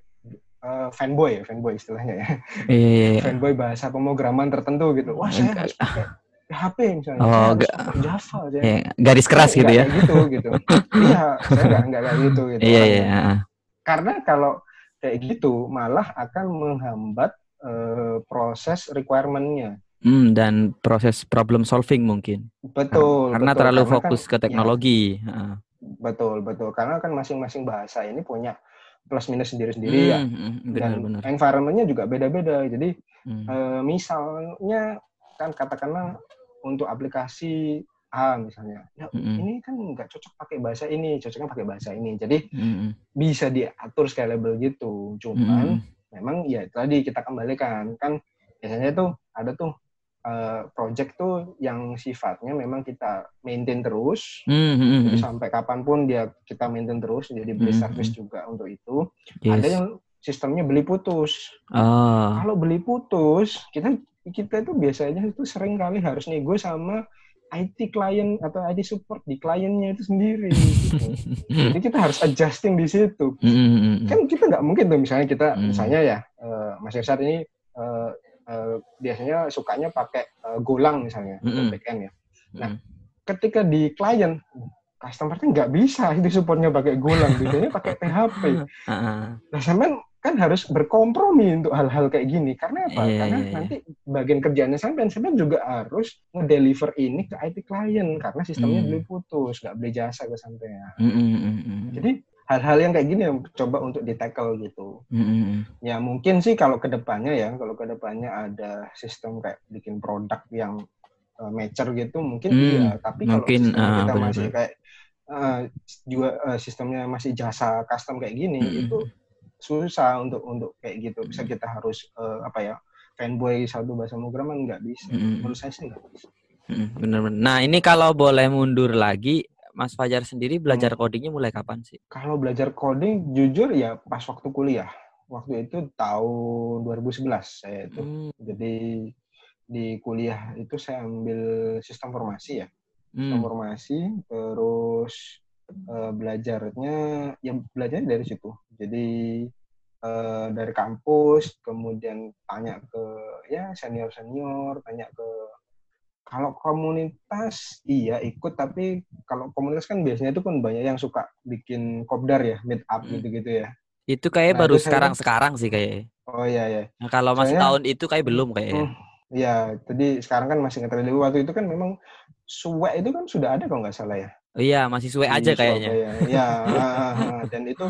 eh, fanboy ya fanboy istilahnya ya Iya, iya, iya. fanboy bahasa pemrograman tertentu gitu wah saya harus pakai PHP misalnya Oh, saya pakai Java saya Ya, garis keras Saya gitu ya. gitu gitu iya saya nggak nggak kayak gitu gitu Iya, orangnya. iya. ah. karena kalau kayak gitu malah akan menghambat eh, proses requirement-nya Hmm, dan proses problem solving mungkin. betul Karena betul. terlalu Karena kan- fokus ke ya, teknologi. Ah. betul betul karena kan masing-masing bahasa ini punya plus minus sendiri-sendiri ya Hmm, hmm, dan Benar-benar. environment-nya juga beda-beda jadi Hmm. Eh, misalnya kan katakanlah untuk aplikasi A misalnya, ya Mm-mm. ini kan nggak cocok pakai bahasa ini, cocoknya pakai bahasa ini. Jadi Hmm, hmm. bisa diatur scalable gitu. Cuman Hmm. memang ya tadi kita kembalikan kan biasanya tuh ada tuh eh, project tuh yang sifatnya memang kita maintain terus. Hmm, hmm, Jadi hmm. sampai kapan pun dia kita maintain terus, jadi beli Hmm, service hmm. juga untuk itu. Yes. Ada yang sistemnya beli putus. Ah. kalau beli putus kita kita itu biasanya itu sering kali harus nego sama IT klien atau IT support di kliennya itu sendiri gitu. jadi kita harus adjusting di situ Hmm, hmm, hmm, hmm. kan kita nggak mungkin tuh misalnya kita Hmm. misalnya ya eh, Mas Irsad ini eh, eh, biasanya sukanya pakai eh, Golang misalnya Mm-mm. untuk backend ya nah Hmm. ketika di klien customer-nya nggak bisa itu supportnya pakai Golang biasanya pakai PHP Ah, ah. Nah, sampean kan harus berkompromi untuk hal-hal kayak gini. Karena apa? Iya, karena iya, iya. nanti bagian kerjanya sampean, sampean juga harus ngedeliver ini ke IT klien karena sistemnya Hmm. beli putus, nggak beli jasa ke sampean. Hmm, hmm, hmm, hmm. Jadi hal-hal yang kayak gini yang coba untuk di tackle gitu. Hmm, hmm, hmm. Ya mungkin sih kalau ke depannya ya, kalau ke depannya ada sistem kayak bikin produk yang uh, mature gitu, mungkin Hmm, iya. Tapi kalau mungkin, sistem ah, kita benar, masih kayak uh, juga uh, sistemnya masih jasa custom kayak gini, Hmm. itu susah untuk untuk kayak gitu. Bisa kita harus uh, apa ya fanboy satu bahasa pemrograman nggak bisa. Hmm. Menurut saya sih nggak bisa. Hmm, Benar-benar. Nah, ini kalau boleh mundur lagi, Mas Fajar sendiri belajar codingnya mulai kapan sih? Kalau belajar coding, jujur ya pas waktu kuliah. Waktu itu tahun 2011 saya itu. Hmm, Jadi di kuliah itu saya ambil sistem formasi ya. Sistem hmm, formasi terus eh, belajarnya ya belajarnya dari situ. Jadi eh, dari kampus kemudian tanya ke ya senior-senior, tanya ke kalau komunitas iya ikut tapi kalau komunitas kan biasanya itu kan banyak yang suka bikin kopdar ya, meet up Hmm. gitu-gitu ya. Itu kayak Nah, baru sekarang-sekarang sih kayak. Oh iya ya. Nah, kalau masih Soalnya- tahun itu kayak belum kayaknya. Hmm, Iya, jadi sekarang kan masih ngetren dulu waktu itu kan memang suwe itu kan sudah ada kalau nggak salah ya. Oh, iya, masih suwe di aja kayaknya. Iya, ah, ah, ah. dan itu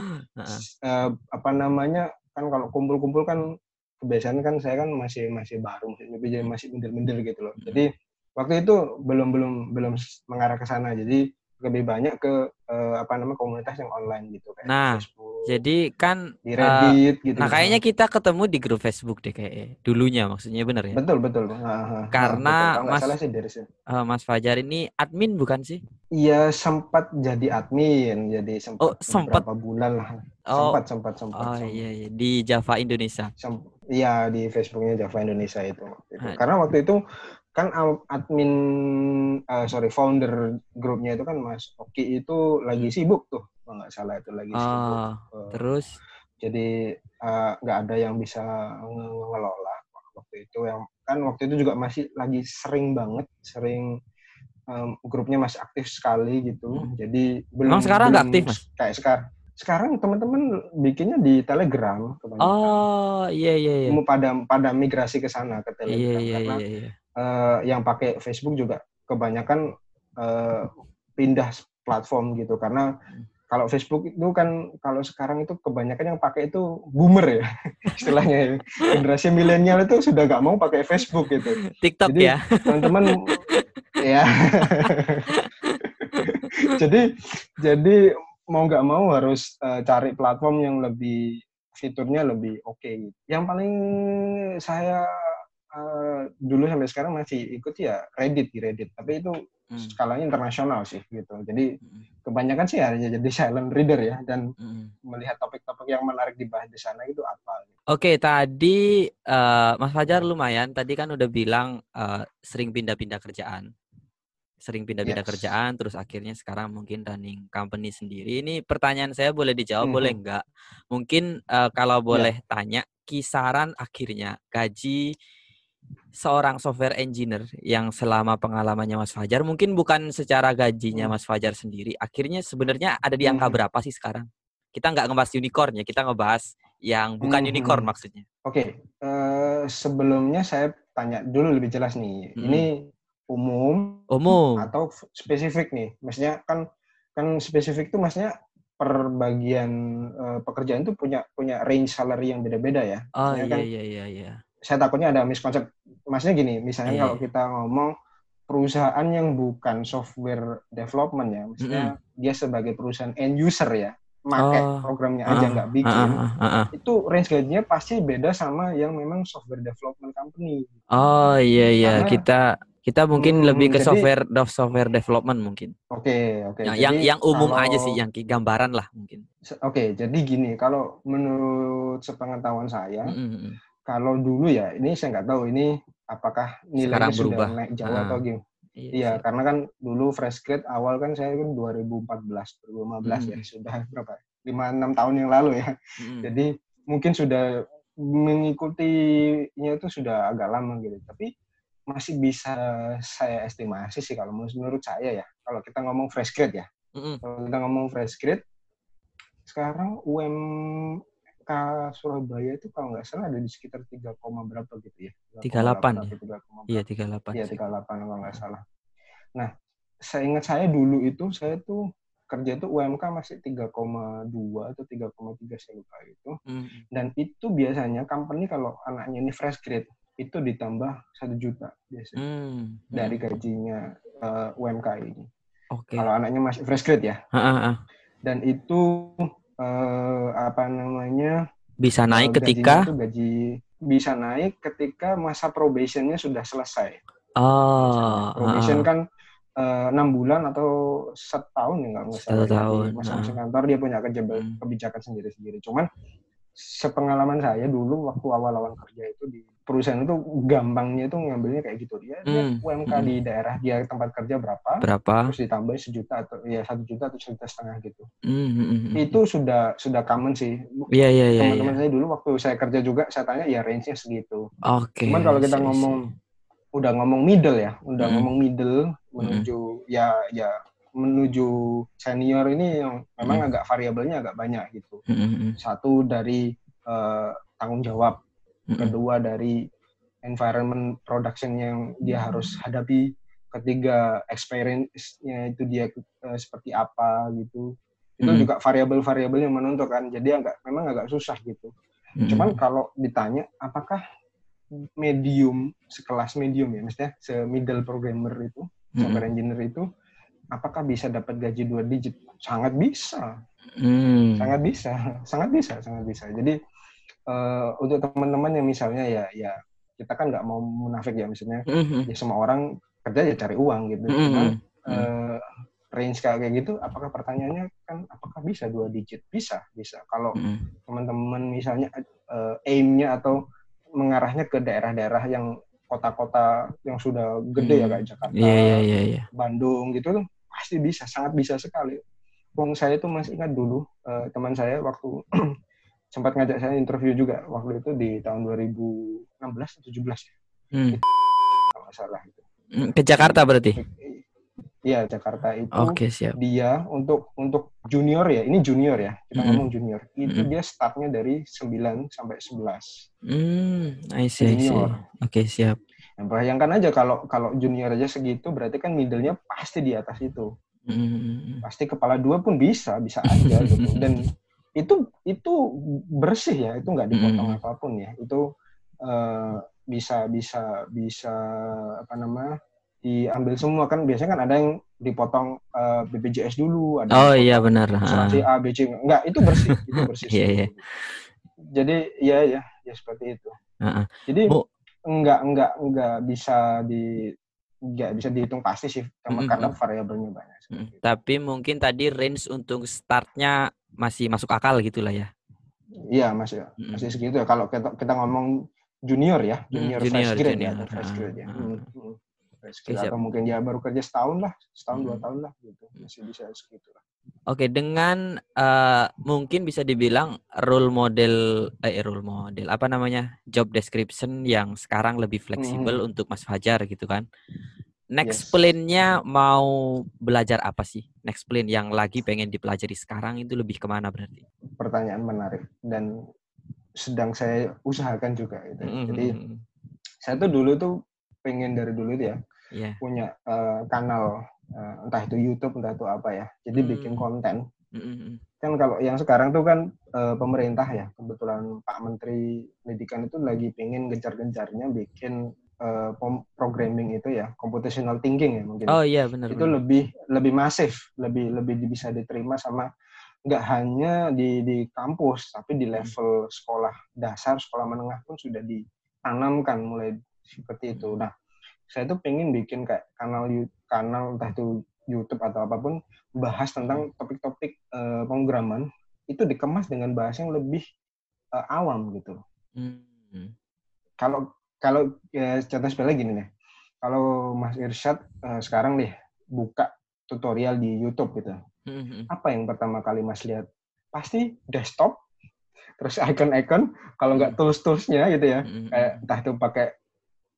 eh, apa namanya kan kalau kumpul-kumpul kan kebiasaan kan saya kan masih masih baru masih jadi masih minder-minder gitu loh. Jadi waktu itu belum belum belum mengarah ke sana. Jadi lebih banyak ke eh, apa namanya komunitas yang online gitu kayak Nah, Facebook, Jadi kan di eh, Reddit gitu. nah kayaknya kita ketemu di grup Facebook deh kayaknya. Dulunya maksudnya bener ya? betul betul. Ah, Karena betul. Mas- salah sih. Eh, Mas Fajar ini admin bukan sih? Iya sempat jadi admin, jadi sempat Oh, sempat. beberapa bulan lah. Oh, Sempat sempat sempat. oh sempat. iya, iya di Java Indonesia. Sem- Iya di Facebooknya Java Indonesia itu. itu. Ah. Karena waktu itu kan admin, eh, sorry founder grupnya itu kan Mas Oki itu lagi sibuk tuh, kalau nggak salah itu lagi sibuk. Oh, Eh, terus jadi eh, nggak ada yang bisa nge- ngelola waktu itu yang kan waktu itu juga masih lagi sering banget sering um, grupnya masih aktif sekali gitu. Hmm. Jadi belum Emang sekarang nggak aktif, Mas? Kayak sekarang. Sekarang teman-teman bikinnya di Telegram kebanyakan. Oh, iya iya iya. Mau pada pada migrasi ke sana ke Telegram Iya iya karena iya iya. Eh, yang pakai Facebook juga kebanyakan eh, pindah platform gitu karena kalau Facebook itu kan kalau sekarang itu kebanyakan yang pakai itu boomer ya istilahnya ya. generasi milenial itu sudah nggak mau pakai Facebook gitu TikTok Jadi, ya. teman-teman ya jadi jadi mau nggak mau harus eh, cari platform yang lebih fiturnya lebih oke gitu. Yang paling saya eh, dulu sampai sekarang masih ikut ya Reddit di Reddit, tapi itu Hmm. skalanya internasional sih gitu. Jadi Hmm. kebanyakan sih hanya jadi silent reader ya dan Hmm. melihat topik-topik yang menarik dibahas di sana itu apa. gitu. Oke, tadi eh, Mas Fajar lumayan. Tadi kan udah bilang eh, sering pindah-pindah kerjaan, sering pindah-pindah Yes. kerjaan, terus akhirnya sekarang mungkin running company sendiri. Ini pertanyaan saya boleh dijawab, boleh Mhm. enggak? Mungkin eh, kalau boleh tanya, kisaran akhirnya gaji seorang software engineer yang selama pengalamannya Mas Fajar, mungkin bukan secara gajinya Hmm. Mas Fajar sendiri, akhirnya sebenarnya ada di angka Mhm. berapa sih sekarang? Kita nggak ngebahas unicorn ya, kita ngebahas yang bukan Mhm. unicorn maksudnya. Oke, eh, sebelumnya saya tanya dulu lebih jelas nih. Mhm. Ini umum Umum. atau spesifik nih? Maksudnya kan kan spesifik itu maksudnya per bagian eh, pekerjaan itu punya punya range salary yang beda-beda ya. Oh iya kan iya iya iya. Saya takutnya ada miskonsep. Maksudnya gini, misalnya Iya, kalau iya. kita ngomong perusahaan yang bukan software development ya, maksudnya dia sebagai perusahaan end user ya, make Oh. programnya aja nggak bikin, Ah, ah, ah, ah. itu range gajinya pasti beda sama yang memang software development company. Oh iya iya Karena- kita kita mungkin Hmm, lebih ke jadi- software dev software development mungkin. Oke, oke. yang, Jadi yang yang umum kalau- aja sih, yang gambaran lah mungkin. Oke, jadi gini, kalau menurut sepengetahuan saya, Mm, mm, mm. Kalau dulu ya, ini saya nggak tahu ini apakah nilainya Sekarang sudah berubah. naik jauh Ah. atau gimana. Iya, Iya, karena kan dulu fresh grade awal kan saya kan 2014, 2015 ya, Hmm. sudah berapa? 5-6 tahun yang lalu ya. Mm, mm. Jadi mungkin sudah mengikutinya itu sudah agak lama gitu. Tapi masih bisa saya estimasi sih kalau menurut saya ya. Kalau kita ngomong fresh grade ya. Mm, mm. Kalau kita ngomong fresh grade, sekarang UMK Surabaya itu kalau nggak salah ada di sekitar 3, koma berapa gitu ya. 38 atau ya? 3, Iya 38 Iya, sih. 38 kalau nggak salah. Nah, saya ingat saya dulu itu, saya tuh kerja itu UMK masih 3,2 atau 3,3 saya lupa itu. Mm. Dan itu biasanya company kalau anaknya ini fresh grade, itu ditambah satu juta biasanya Mm, dari gajinya eh, UMK ini. Oke. Kalau anaknya masih fresh grade ya. Ah, ah. Dan itu eh, apa namanya? Bisa naik eh, gajinya ketika itu gaji bisa naik ketika masa probationnya sudah selesai. oh, Probation ah, ah. kan eh, enam bulan atau setahun ya nggak nggak Satu salah ya, tahun, di masing-masing kantor dia punya kejab- Hmm. kebijakan sendiri-sendiri. Cuman sepengalaman saya dulu waktu awal-awal kerja itu di perusahaan itu gampangnya itu ngambilnya kayak gitu dia dia Hmm, UMK hmm. di daerah dia tempat kerja berapa berapa? terus ditambah sejuta atau ya satu juta atau sejuta setengah gitu Mm, mm, mm, mm. itu sudah sudah common sih Iya iya iya. teman-teman iya. saya dulu waktu saya kerja juga saya tanya ya range-nya segitu Oke. Cuman kalau kita see, see. ngomong udah ngomong middle ya, udah Mm-mm. ngomong middle menuju ya ya menuju senior ini yang memang Mm. agak variabelnya agak banyak gitu. Mm, mm, mm. Satu dari eh, tanggung jawab, Kedua dari environment production yang dia harus hadapi, ketiga experience-nya itu dia eh, seperti apa gitu. Itu Mm. juga variabel-variabel yang menentukan. Jadi agak memang agak susah gitu. Mm, Cuman kalau ditanya apakah medium sekelas medium ya, maksudnya se-middle programmer itu, Mm, software engineer itu, apakah bisa dapat gaji dua digit? Sangat bisa, mm. sangat bisa, sangat bisa, sangat bisa. Jadi eh, untuk teman-teman yang misalnya ya, ya kita kan nggak mau munafik ya, misalnya Mm, mm. ya semua orang kerja ya cari uang gitu. Mm, Cuman mm. eh, range kayak gitu, apakah pertanyaannya kan apakah bisa dua digit? Bisa, bisa. Kalau Mm, teman-teman misalnya eh, aim-nya atau mengarahnya ke daerah-daerah yang kota-kota yang sudah gede ya Hmm. kayak Jakarta, Iya iya iya iya. Bandung gitu tuh pasti bisa, sangat bisa sekali. Wong saya tuh masih ingat dulu eh, teman saya waktu sempat ngajak saya interview juga waktu itu di tahun 2016 atau 17 ya, Mm. kalau salah gitu. Mm, Ke Jakarta berarti? Iya, Jakarta itu Oke, siap. dia untuk untuk junior ya, ini junior ya, kita Mm-mm. ngomong junior. Itu Mm-mm. dia startnya dari 9 sampai 11. Hmm, I see, see. Junior. Oke, siap. Yang bayangkan aja kalau kalau junior aja segitu berarti kan middle-nya pasti di atas itu. Hmm, Pasti kepala dua pun bisa, bisa aja gitu. Dan itu itu bersih ya, itu nggak dipotong Mm. apa pun ya. Itu eh, bisa bisa bisa apa namanya? diambil semua kan biasanya kan ada yang dipotong eh, BPJS dulu, ada Oh iya benar. asuransi. A, B, C. Enggak, itu bersih, itu bersih. Iya, semua. iya. Jadi ya ya ya seperti itu. Ah, ah. Jadi Bu- enggak enggak enggak bisa di enggak bisa dihitung pasti sih karena Mm-mm. karena variabelnya banyak. Mm, itu. Tapi mungkin tadi range untuk startnya masih masuk akal gitu lah ya. Iya masih Mm-mm. masih segitu ya. Kalau kita kita ngomong junior ya, junior, Hmm, fresh junior, grade junior. ya, fresh grade ya. ah. Hmm, hmm. Fresh grade atau mungkin dia baru kerja setahun lah, setahun dua Mm-mm. tahun lah gitu. Masih bisa segitu lah. Oke, dengan eh, mungkin bisa dibilang role model eh role model apa namanya? job description yang sekarang lebih fleksibel untuk Mas Fajar gitu kan. Next Yes. plan-nya mau belajar apa sih? Next plan yang lagi pengen dipelajari sekarang itu lebih ke mana berarti? Pertanyaan menarik dan sedang saya usahakan juga gitu. Mm, Jadi saya tuh dulu tuh pengen dari dulu itu ya Iya. punya eh, kanal eh, entah itu YouTube entah itu apa ya. Jadi Hmm. bikin konten. Mm, mm, mm. Kan kalau yang sekarang tuh kan eh, pemerintah ya, kebetulan Pak Menteri Pendidikan itu lagi pengen gencar-gencarnya bikin pom- programming itu ya, computational thinking ya mungkin. Oh iya benar. itu benar. lebih lebih masif, lebih lebih bisa diterima sama nggak hanya di di kampus, tapi di Hmm. level sekolah dasar, sekolah menengah pun sudah ditanamkan mulai seperti itu. Nah, saya tuh pengen bikin kayak kanal kanal entah itu YouTube atau apa pun bahas tentang topik-topik eh, pemrograman itu dikemas dengan bahasa yang lebih eh, awam gitu. Hmm. Kalau kalau ya, contoh sepele gini nih, kalau Mas Irsyad eh, sekarang nih buka tutorial di YouTube gitu, Mm, mm, mm. apa yang pertama kali Mas lihat? Pasti desktop, terus icon-icon, kalau nggak tools-toolsnya gitu ya, Mm, mm, kayak entah itu pakai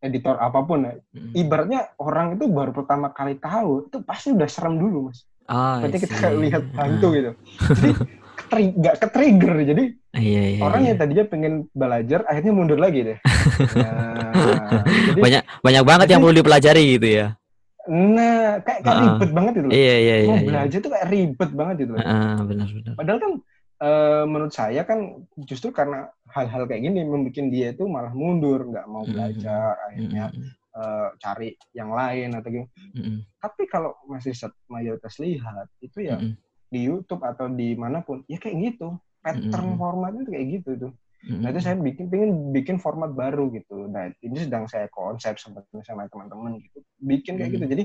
editor apa pun, ya. mm, mm. ibaratnya orang itu baru pertama kali tahu, itu pasti udah serem dulu mas. Ah, I Berarti kita lihat hantu gitu. Jadi nggak ke-trigger, jadi Iya, iya, orang iya. yang tadinya pengen belajar, akhirnya mundur lagi deh. Nah, jadi banyak banyak banget yang perlu dipelajari gitu ya. Nah, kayak, kayak Ah. ribet banget itu loh. Iya, iya, iya. Mau iya. belajar tuh kayak ribet banget loh. Ah, benar, benar. Padahal kan eh, menurut saya kan justru karena hal-hal kayak gini membuat dia itu malah mundur, nggak mau belajar, mm, akhirnya mm, eh, cari yang lain atau gitu. mm, mm, Tapi kalau masih set- mayoritas lihat itu ya mm, mm, di YouTube atau di mana pun ya kayak gitu. Pattern Mm, mm. formatnya tuh kayak gitu tuh. mm, Nah itu saya bikin pengen bikin format baru gitu. Nah ini sedang saya konsep sebetulnya sama teman-teman gitu. Bikin kayak Hmm. gitu. Jadi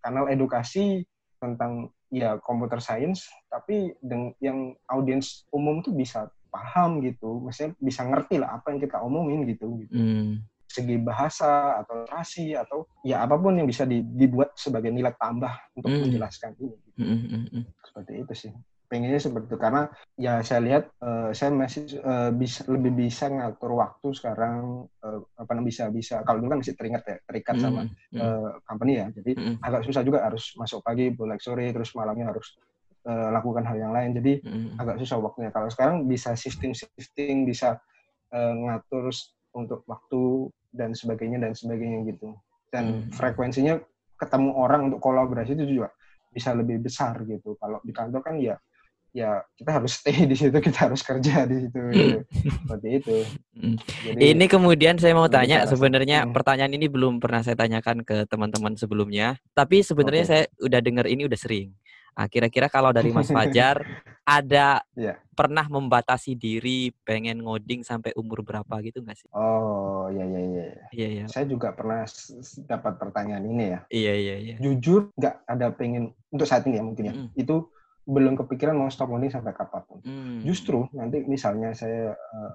kanal edukasi tentang ya computer science tapi yang audiens umum tuh bisa paham gitu. Maksudnya bisa ngerti lah apa yang kita omongin gitu. gitu. Mm, Segi bahasa atau literasi atau ya apa pun yang bisa di- dibuat sebagai nilai tambah untuk Hmm. menjelaskan ini. mm, mm, mm, mm. Seperti itu sih pengennya seperti itu karena ya saya lihat eh, saya masih eh, bisa lebih bisa ngatur waktu sekarang eh, apa namanya bisa bisa kalau dulu kan masih terikat ya terikat Mm, sama mm, mm, eh, company ya jadi mm, agak susah juga harus masuk pagi pulang sore terus malamnya harus eh, lakukan hal yang lain jadi mm, mm. agak susah waktunya kalau sekarang bisa shifting shifting bisa eh, ngatur untuk waktu dan sebagainya dan sebagainya gitu dan Hmm. frekuensinya ketemu orang untuk kolaborasi itu juga bisa lebih besar gitu kalau di kantor kan ya ya kita harus stay di situ kita harus kerja di situ gitu. seperti itu Mm. jadi Ini kemudian saya mau tanya sebenarnya situ. pertanyaan ini belum pernah saya tanyakan ke teman-teman sebelumnya, tapi sebenarnya Oke. saya udah dengar ini udah sering. Ah, kira-kira kalau dari Mas Fajar ada Iya. pernah membatasi diri pengen ngoding sampai umur berapa gitu nggak sih? oh ya ya ya ya. Iya iya saya juga pernah dapat pertanyaan ini ya iya iya iya. jujur nggak ada pengen untuk saat ini ya mungkin ya Mm. itu belum kepikiran mau stop coding sampai kapan pun Hmm. justru nanti misalnya saya eh,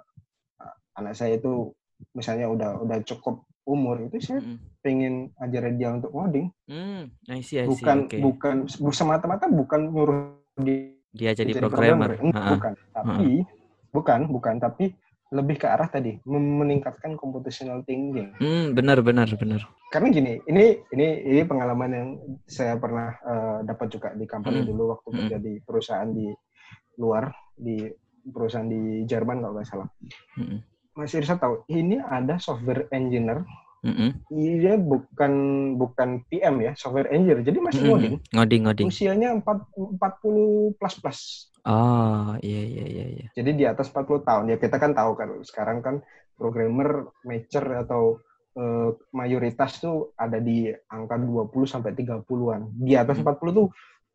anak saya itu misalnya udah udah cukup umur itu saya Mm, pengen ajarin dia untuk coding Hmm, I see, I see. bukan Oke. bukan bu- semata-mata bukan nyuruh dia Dia jadi jadi programmer. Enggak, Ha-ha. bukan tapi bukan bukan tapi lebih ke arah tadi meningkatkan computational thinking. Hmm, benar benar benar. Karena gini, ini ini ini pengalaman yang saya pernah uh, dapat juga di company hmm. dulu waktu hmm. kerja di perusahaan di luar di perusahaan di Jerman kalau nggak salah. Hmm. Mas Irsa tahu ini ada software engineer Mm-hmm. Dia bukan bukan PM ya, software engineer. Jadi masih mm-hmm. ngoding. Ngoding, ngoding. Usianya 4, 40 plus plus. Oh, iya iya iya iya. Jadi di atas 40 tahun. Ya kita kan tahu kan sekarang kan programmer mature atau uh, mayoritas tuh ada di angka 20 sampai 30-an. Di atas hmm. 40 tuh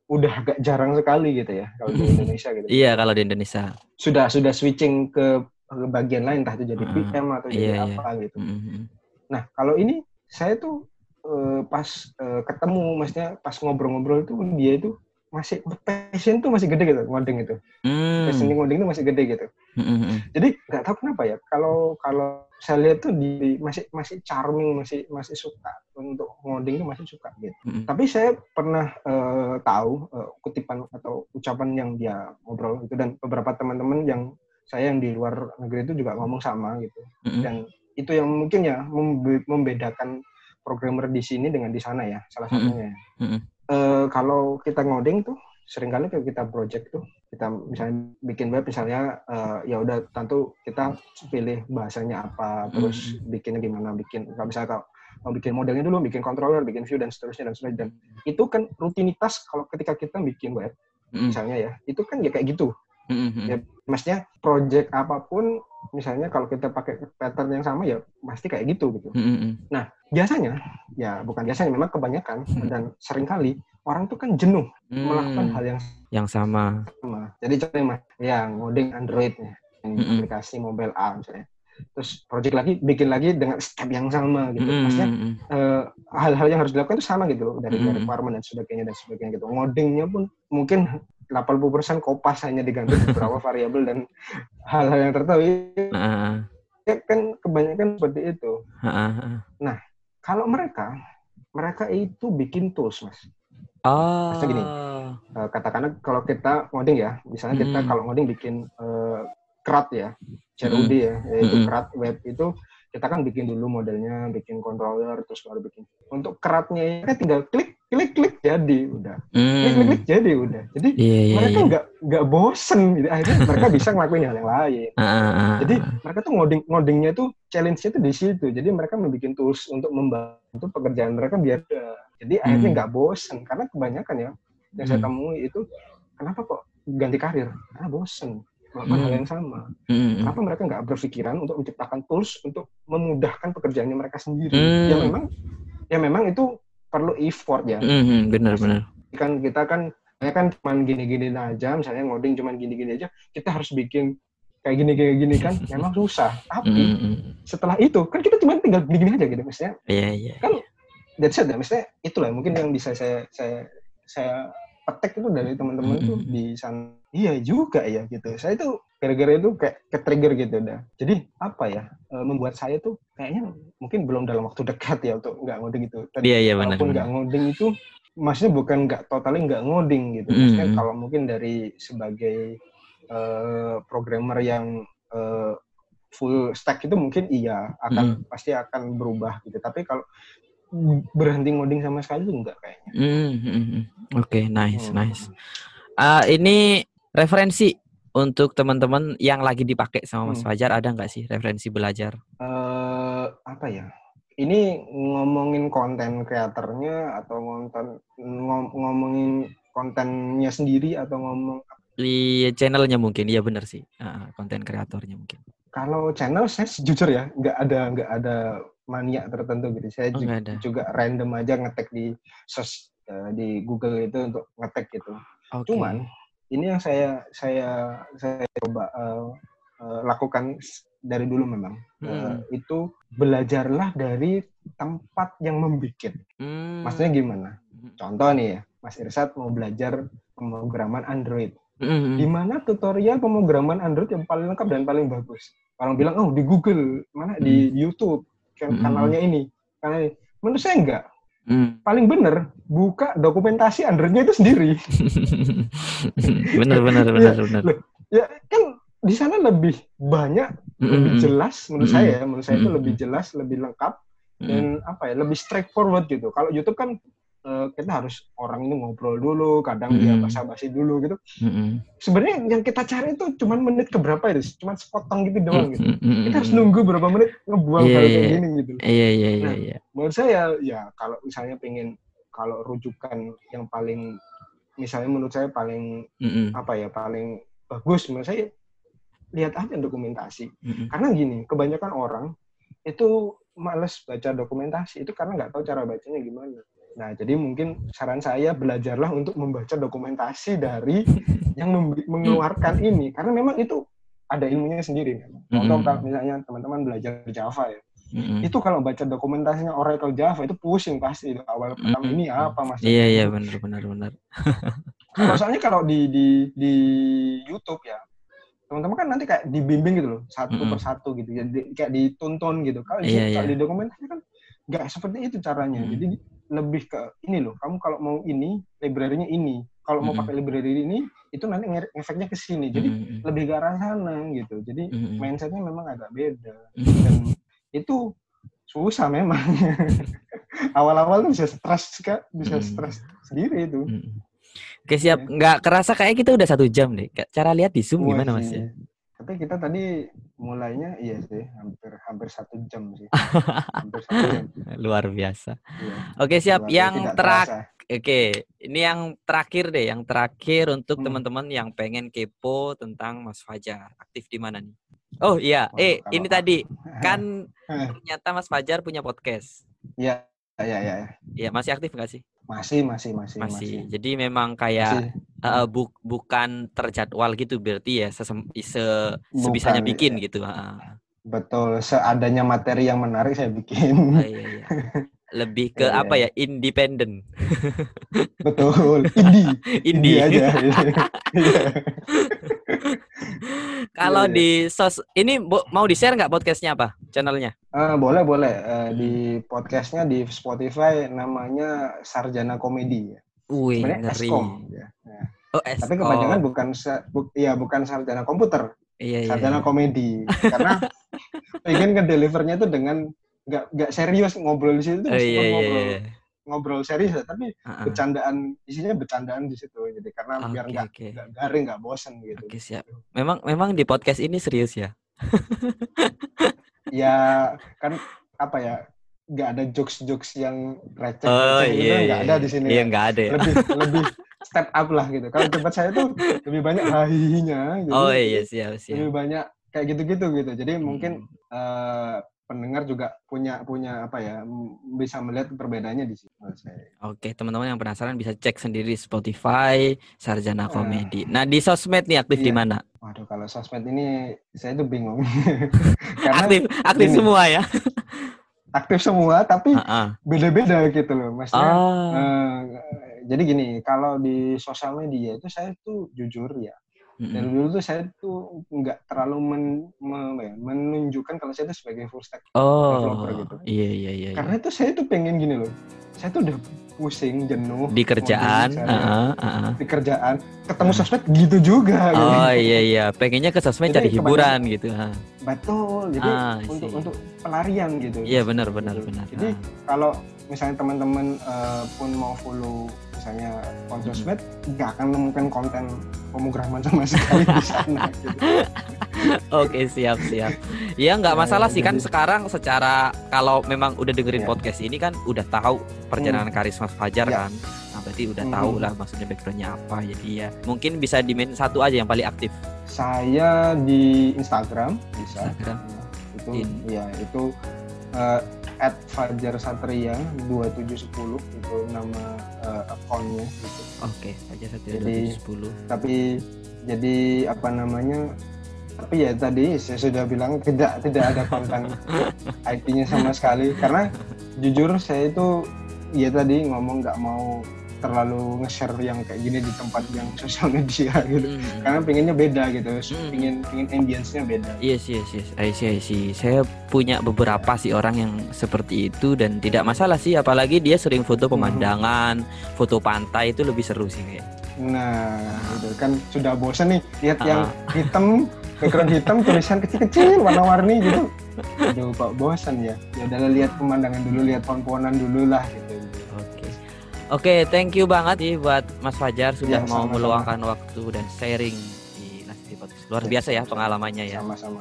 udah agak jarang sekali gitu ya kalau di Indonesia gitu. Iya, kalau di Indonesia. Sudah sudah switching ke bagian lain entah itu jadi PM atau jadi iya, iya. apa iya. gitu. Mm-hmm. Nah, kalau ini saya tuh uh, pas uh, ketemu maksudnya pas ngobrol-ngobrol itu dia itu masih passion tuh masih gede gitu ngoding itu hmm. passion ngoding itu masih gede gitu hmm. jadi nggak tahu kenapa ya kalau kalau saya lihat tuh di masih masih charming masih masih suka untuk ngoding itu masih suka gitu hmm. tapi saya pernah uh, tahu uh, kutipan atau ucapan yang dia ngobrol itu dan beberapa teman-teman yang saya yang di luar negeri itu juga ngomong sama gitu. Hmm. dan itu yang mungkin ya membedakan programmer di sini dengan di sana ya salah satunya mm -hmm uh, kalau kita ngoding tuh sering kali kalau kita project tuh kita misalnya bikin web misalnya uh, ya udah tentu kita pilih bahasanya apa terus mm-hmm. bikinnya gimana bikin nggak bisa kalau mau bikin modelnya dulu bikin controller bikin view dan seterusnya dan seterusnya. Dan itu kan rutinitas kalau ketika kita bikin web mm-hmm. misalnya ya itu kan ya kayak gitu mm-hmm. ya maksudnya project apa pun misalnya kalau kita pakai pattern yang sama ya pasti kayak gitu gitu mm-hmm. nah biasanya ya bukan biasanya memang kebanyakan hmm. dan sering kali orang tuh kan jenuh hmm. melakukan hal yang yang sama. sama. Jadi contohnya mas, ya ngoding Android ya, yang hmm. aplikasi mobile A misalnya. Terus project lagi bikin lagi dengan step yang sama gitu. Hmm. Maksudnya uh, hal-hal yang harus dilakukan itu sama gitu loh dari hmm. requirement dan sebagainya dan sebagainya gitu. Ngodingnya pun mungkin 80% kopas hanya diganti beberapa variabel dan hal-hal yang tertentu. Uh. Ya kan kebanyakan seperti itu. Uh. Nah, kalau mereka, mereka itu bikin tools, mas. Ah. Maksudnya gini, uh, katakanlah kalau kita ngoding ya, misalnya hmm. kita kalau ngoding bikin uh, CRUD ya, CRUD hmm. ya, yaitu hmm. CRUD web itu kita kan bikin dulu modelnya, bikin controller, terus baru bikin. Untuk keratnya ya tinggal klik, klik, klik jadi udah. Hmm. Klik, klik, klik jadi udah. Jadi yeah, yeah, mereka nggak yeah. nggak bosen gitu. Akhirnya mereka bisa ngelakuin hal yang lain. Uh, uh, Jadi mereka tuh ngoding ngodingnya tuh challenge-nya tuh di situ. Jadi mereka membuat tools untuk membantu pekerjaan mereka biar jadi hmm. akhirnya nggak bosen karena kebanyakan ya yang hmm. saya temui itu kenapa kok ganti karir? Karena bosen melakukan hmm. hal yang sama. Hmm. Kenapa mereka nggak berpikiran untuk menciptakan tools untuk memudahkan pekerjaannya mereka sendiri? Hmm. Ya memang, ya memang itu perlu effort ya. Hmm. Benar-benar. Kan kita kan, ya kan cuma gini-gini aja, misalnya ngoding cuma gini-gini aja, kita harus bikin kayak gini kayak gini kan memang susah. Tapi hmm. setelah itu kan kita cuma tinggal gini-gini aja gitu, misalnya. Iya yeah, iya. Yeah. Kan that's it ya, misalnya itulah mungkin yang bisa saya saya saya petek itu dari teman-teman mm-hmm. tuh di sana. Iya juga ya gitu. Saya itu gara-gara itu kayak ke trigger gitu dah. Jadi apa ya e, membuat saya tuh kayaknya mungkin belum dalam waktu dekat ya untuk nggak ngoding itu. Tadi, iya iya benar nggak ngoding itu maksudnya bukan nggak totalnya nggak ngoding gitu. Maksudnya mm-hmm. kalau mungkin dari sebagai uh, programmer yang uh, full stack itu mungkin iya akan mm. pasti akan berubah gitu. Tapi kalau berhenti ngoding sama sekali enggak kayaknya. Mm -hmm. Oke, okay, nice, hmm. nice. Uh, ini referensi untuk teman-teman yang lagi dipakai sama Mas hmm. Fajar ada nggak sih referensi belajar? Uh, apa ya? Ini ngomongin konten kreatornya atau ngonten ngom ngomongin kontennya sendiri atau ngomong di channelnya mungkin iya benar sih uh, konten kreatornya mungkin kalau channel saya jujur ya nggak ada nggak ada mania tertentu gitu. Saya oh, juga, juga random aja ngetek di search uh, di Google itu untuk ngetek gitu. Okay. Cuman ini yang saya saya saya coba uh, uh, lakukan dari dulu memang hmm. uh, itu belajarlah dari tempat yang membuat. Hmm. Maksudnya gimana? Hmm. Contoh nih ya, Mas Irsat mau belajar pemrograman Android. Mm-hmm. Di mana tutorial pemrograman Android yang paling lengkap dan paling bagus? Orang bilang, oh di Google, mana mm. di YouTube, kan kanalnya ini. Karena ini. Menurut saya enggak. Hmm. Paling benar buka dokumentasi Androidnya itu sendiri. benar benar benar ya, benar. Ya kan di sana lebih banyak lebih Mm-mm. jelas menurut Mm-mm. saya ya, menurut saya itu Mm-mm. lebih jelas lebih lengkap Mm-mm. dan apa ya lebih straightforward gitu kalau YouTube kan eh, kita harus orang ini ngobrol dulu kadang dia Mm-mm. basa-basi dulu gitu Mm-mm. sebenarnya yang kita cari itu cuma menit keberapa itu cuma sepotong gitu doang gitu Mm-mm. kita harus nunggu berapa menit ngebuang Iya, hal kayak iya. gini gitu Iya iya iya Nah. iya. menurut saya ya kalau misalnya pengen kalau rujukan yang paling misalnya menurut saya paling Mm-mm. apa ya paling bagus menurut saya lihat aja dokumentasi Mm-mm. karena gini kebanyakan orang itu males baca dokumentasi itu karena nggak tahu cara bacanya gimana nah jadi mungkin saran saya belajarlah untuk membaca dokumentasi dari yang mengeluarkan ini karena memang itu ada ilmunya sendiri contoh Mm-mm. kalau misalnya teman-teman belajar Java ya Mm-mm. itu kalau baca dokumentasinya Oracle Java itu pusing pasti itu awal pertama Mm-mm. ini apa mas Iya iya benar benar benar. Kalau soalnya kalau di di di YouTube ya teman-teman kan nanti kayak dibimbing gitu loh satu Mm-mm. persatu gitu jadi kayak dituntun gitu kalau di, Iya, kalau iya. di dokumentasi kan nggak seperti itu caranya Mm. jadi lebih ke ini loh kamu kalau mau ini library-nya ini kalau mau Mm-mm. pakai library ini itu nanti ngefeknya ke sini jadi Mm-mm. lebih ke arah sana gitu jadi Mm-mm. mindsetnya memang agak beda dan itu susah memang awal-awal tuh bisa stres kak bisa Mm. stres sendiri itu. Oke siap, nggak kerasa kayak kita udah satu jam deh. Cara lihat di zoom gimana Wah, mas ya? Tapi kita tadi mulainya iya sih hampir hampir satu jam sih. hampir satu jam. Luar biasa. Iya. Oke siap, Luar yang terakhir. Oke, ini yang terakhir deh, yang terakhir untuk Hmm. teman-teman yang pengen kepo tentang Mas Fajar. Aktif di mana nih? Oh iya, Waduh, eh kalau ini tadi kan Eh. ternyata Mas Fajar punya podcast. Iya, iya, iya. iya. Iya, masih aktif nggak sih? Masih, masih, masih, Masih. masih. Jadi memang kayak Masih. eh, bu- bukan terjadwal gitu berarti ya sesem- se- sebisanya Bukan, bikin iya. gitu. Ah. Betul, seadanya materi yang menarik saya bikin. Oh, iya, iya. Lebih ke Iya, apa iya. ya? Independen. Betul, indie. Indie. aja. Iya. Kalau iya. di sos ini mau di-share nggak podcastnya apa? Channelnya? Eh, boleh, boleh. Eh, Hmm. di podcastnya di Spotify namanya Sarjana Komedi. ya. Wih, Sebenarnya ngeri. Eskom. ya. Oh. Tapi oh, kepanjangan bukan bu- iya bukan sarjana komputer, iya, iya, sarjana iya. komedi. Karena pengen ke delivernya itu dengan nggak nggak serius ngobrol di situ Oh, iya, iya, ngobrol iya. ngobrol serius ya, tapi ah. bercandaan isinya bercandaan di situ. Jadi karena biar Oke, nggak nggak garing nggak bosen gitu. Oke, siap. Memang memang di podcast ini serius ya? Ya kan apa ya nggak ada jokes-jokes yang receh, Oh gitu iya, nggak iya. ada di sini. Iya, ya. nggak ada ya. Lebih lebih step up lah gitu. Kalau tempat saya tuh lebih banyak hahihinya. Gitu. Oh iya, siap, lebih siap. banyak kayak gitu-gitu gitu. Jadi mungkin Hmm. Pendengar juga punya punya apa ya bisa melihat perbedaannya di saya. Oke, teman-teman yang penasaran bisa cek sendiri Spotify Sarjana Ah. Komedi. Nah, di sosmed nih aktif di Iya. mana? Waduh kalau sosmed ini saya tuh bingung karena Aktif, aktif gini. semua ya. aktif semua tapi beda-beda gitu loh. Maksudnya eh, jadi gini kalau di sosial media itu saya tuh jujur ya dari dulu tuh saya tuh nggak terlalu men- me- ya, menunjukkan kalau saya tuh sebagai full stack developer oh, gitu. iya, iya, iya. iya. Karena itu saya tuh pengen gini loh. Saya tuh udah pusing, jenuh. Di kerjaan, ah, ah, ah. di kerjaan, ketemu sosmed gitu juga. gitu. Oh iya iya, pengennya ke sosmed Jadi cari hiburan gitu. ah. Betul. Jadi Ah, untuk see. untuk pelarian gitu. Iya benar benar Gitu. benar. Jadi Ah. kalau misalnya teman-teman eh, pun mau follow misalnya on Mm-mm. sosmed, nggak akan nemukan konten pemrograman sama sekali di sana. Gitu. Oke siap siap. Ya nggak Ya, masalah ya, sih kan jadi- sekarang secara kalau memang udah dengerin Ya. podcast ini kan udah tahu perjalanan karir Mas Fajar Ya. kan. Nah berarti udah Hmm. tahu lah maksudnya backgroundnya apa. Jadi ya mungkin bisa di main satu aja yang paling aktif. Saya di Instagram bisa. Instagram. itu In- ya itu eh, at Fajar Satria 2710 itu nama eh, akunnya gitu. Oke Fajar satu Jadi- sepuluh. Tapi jadi apa namanya? Tapi ya tadi saya sudah bilang tidak tidak ada konten IT-nya sama sekali karena jujur saya itu ya tadi ngomong nggak mau terlalu nge-share yang kayak gini di tempat yang sosial media gitu. Karena pengennya beda gitu, Hmm. pengen pengen ambience-nya beda. Yes, yes, yes. I see, I see. Saya punya beberapa sih orang yang seperti itu dan tidak masalah sih. Apalagi dia sering foto Hmm. pemandangan, foto pantai itu lebih seru sih kayak. Nah, itu kan sudah bosan nih lihat yang Ah. hitam background hitam tulisan kecil-kecil warna-warni gitu aduh kok bosan ya ya udah lihat pemandangan dulu lihat pohon-pohonan dulu lah gitu. Oke, thank you banget nih buat Mas Fajar sudah Ya, mau sama-sama. meluangkan waktu dan sharing di Nasi Podcast. Luar Ya, biasa ya pengalamannya ya. sama-sama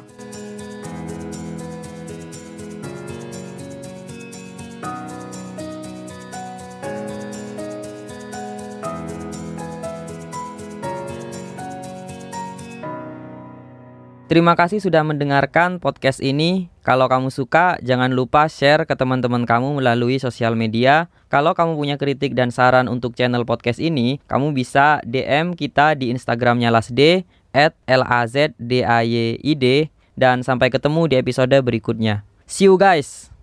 Terima kasih sudah mendengarkan podcast ini. Kalau kamu suka, jangan lupa share ke teman-teman kamu melalui sosial media. Kalau kamu punya kritik dan saran untuk channel podcast ini, kamu bisa DM kita di Instagramnya Lasd at lazdayd dan sampai ketemu di episode berikutnya. See you guys!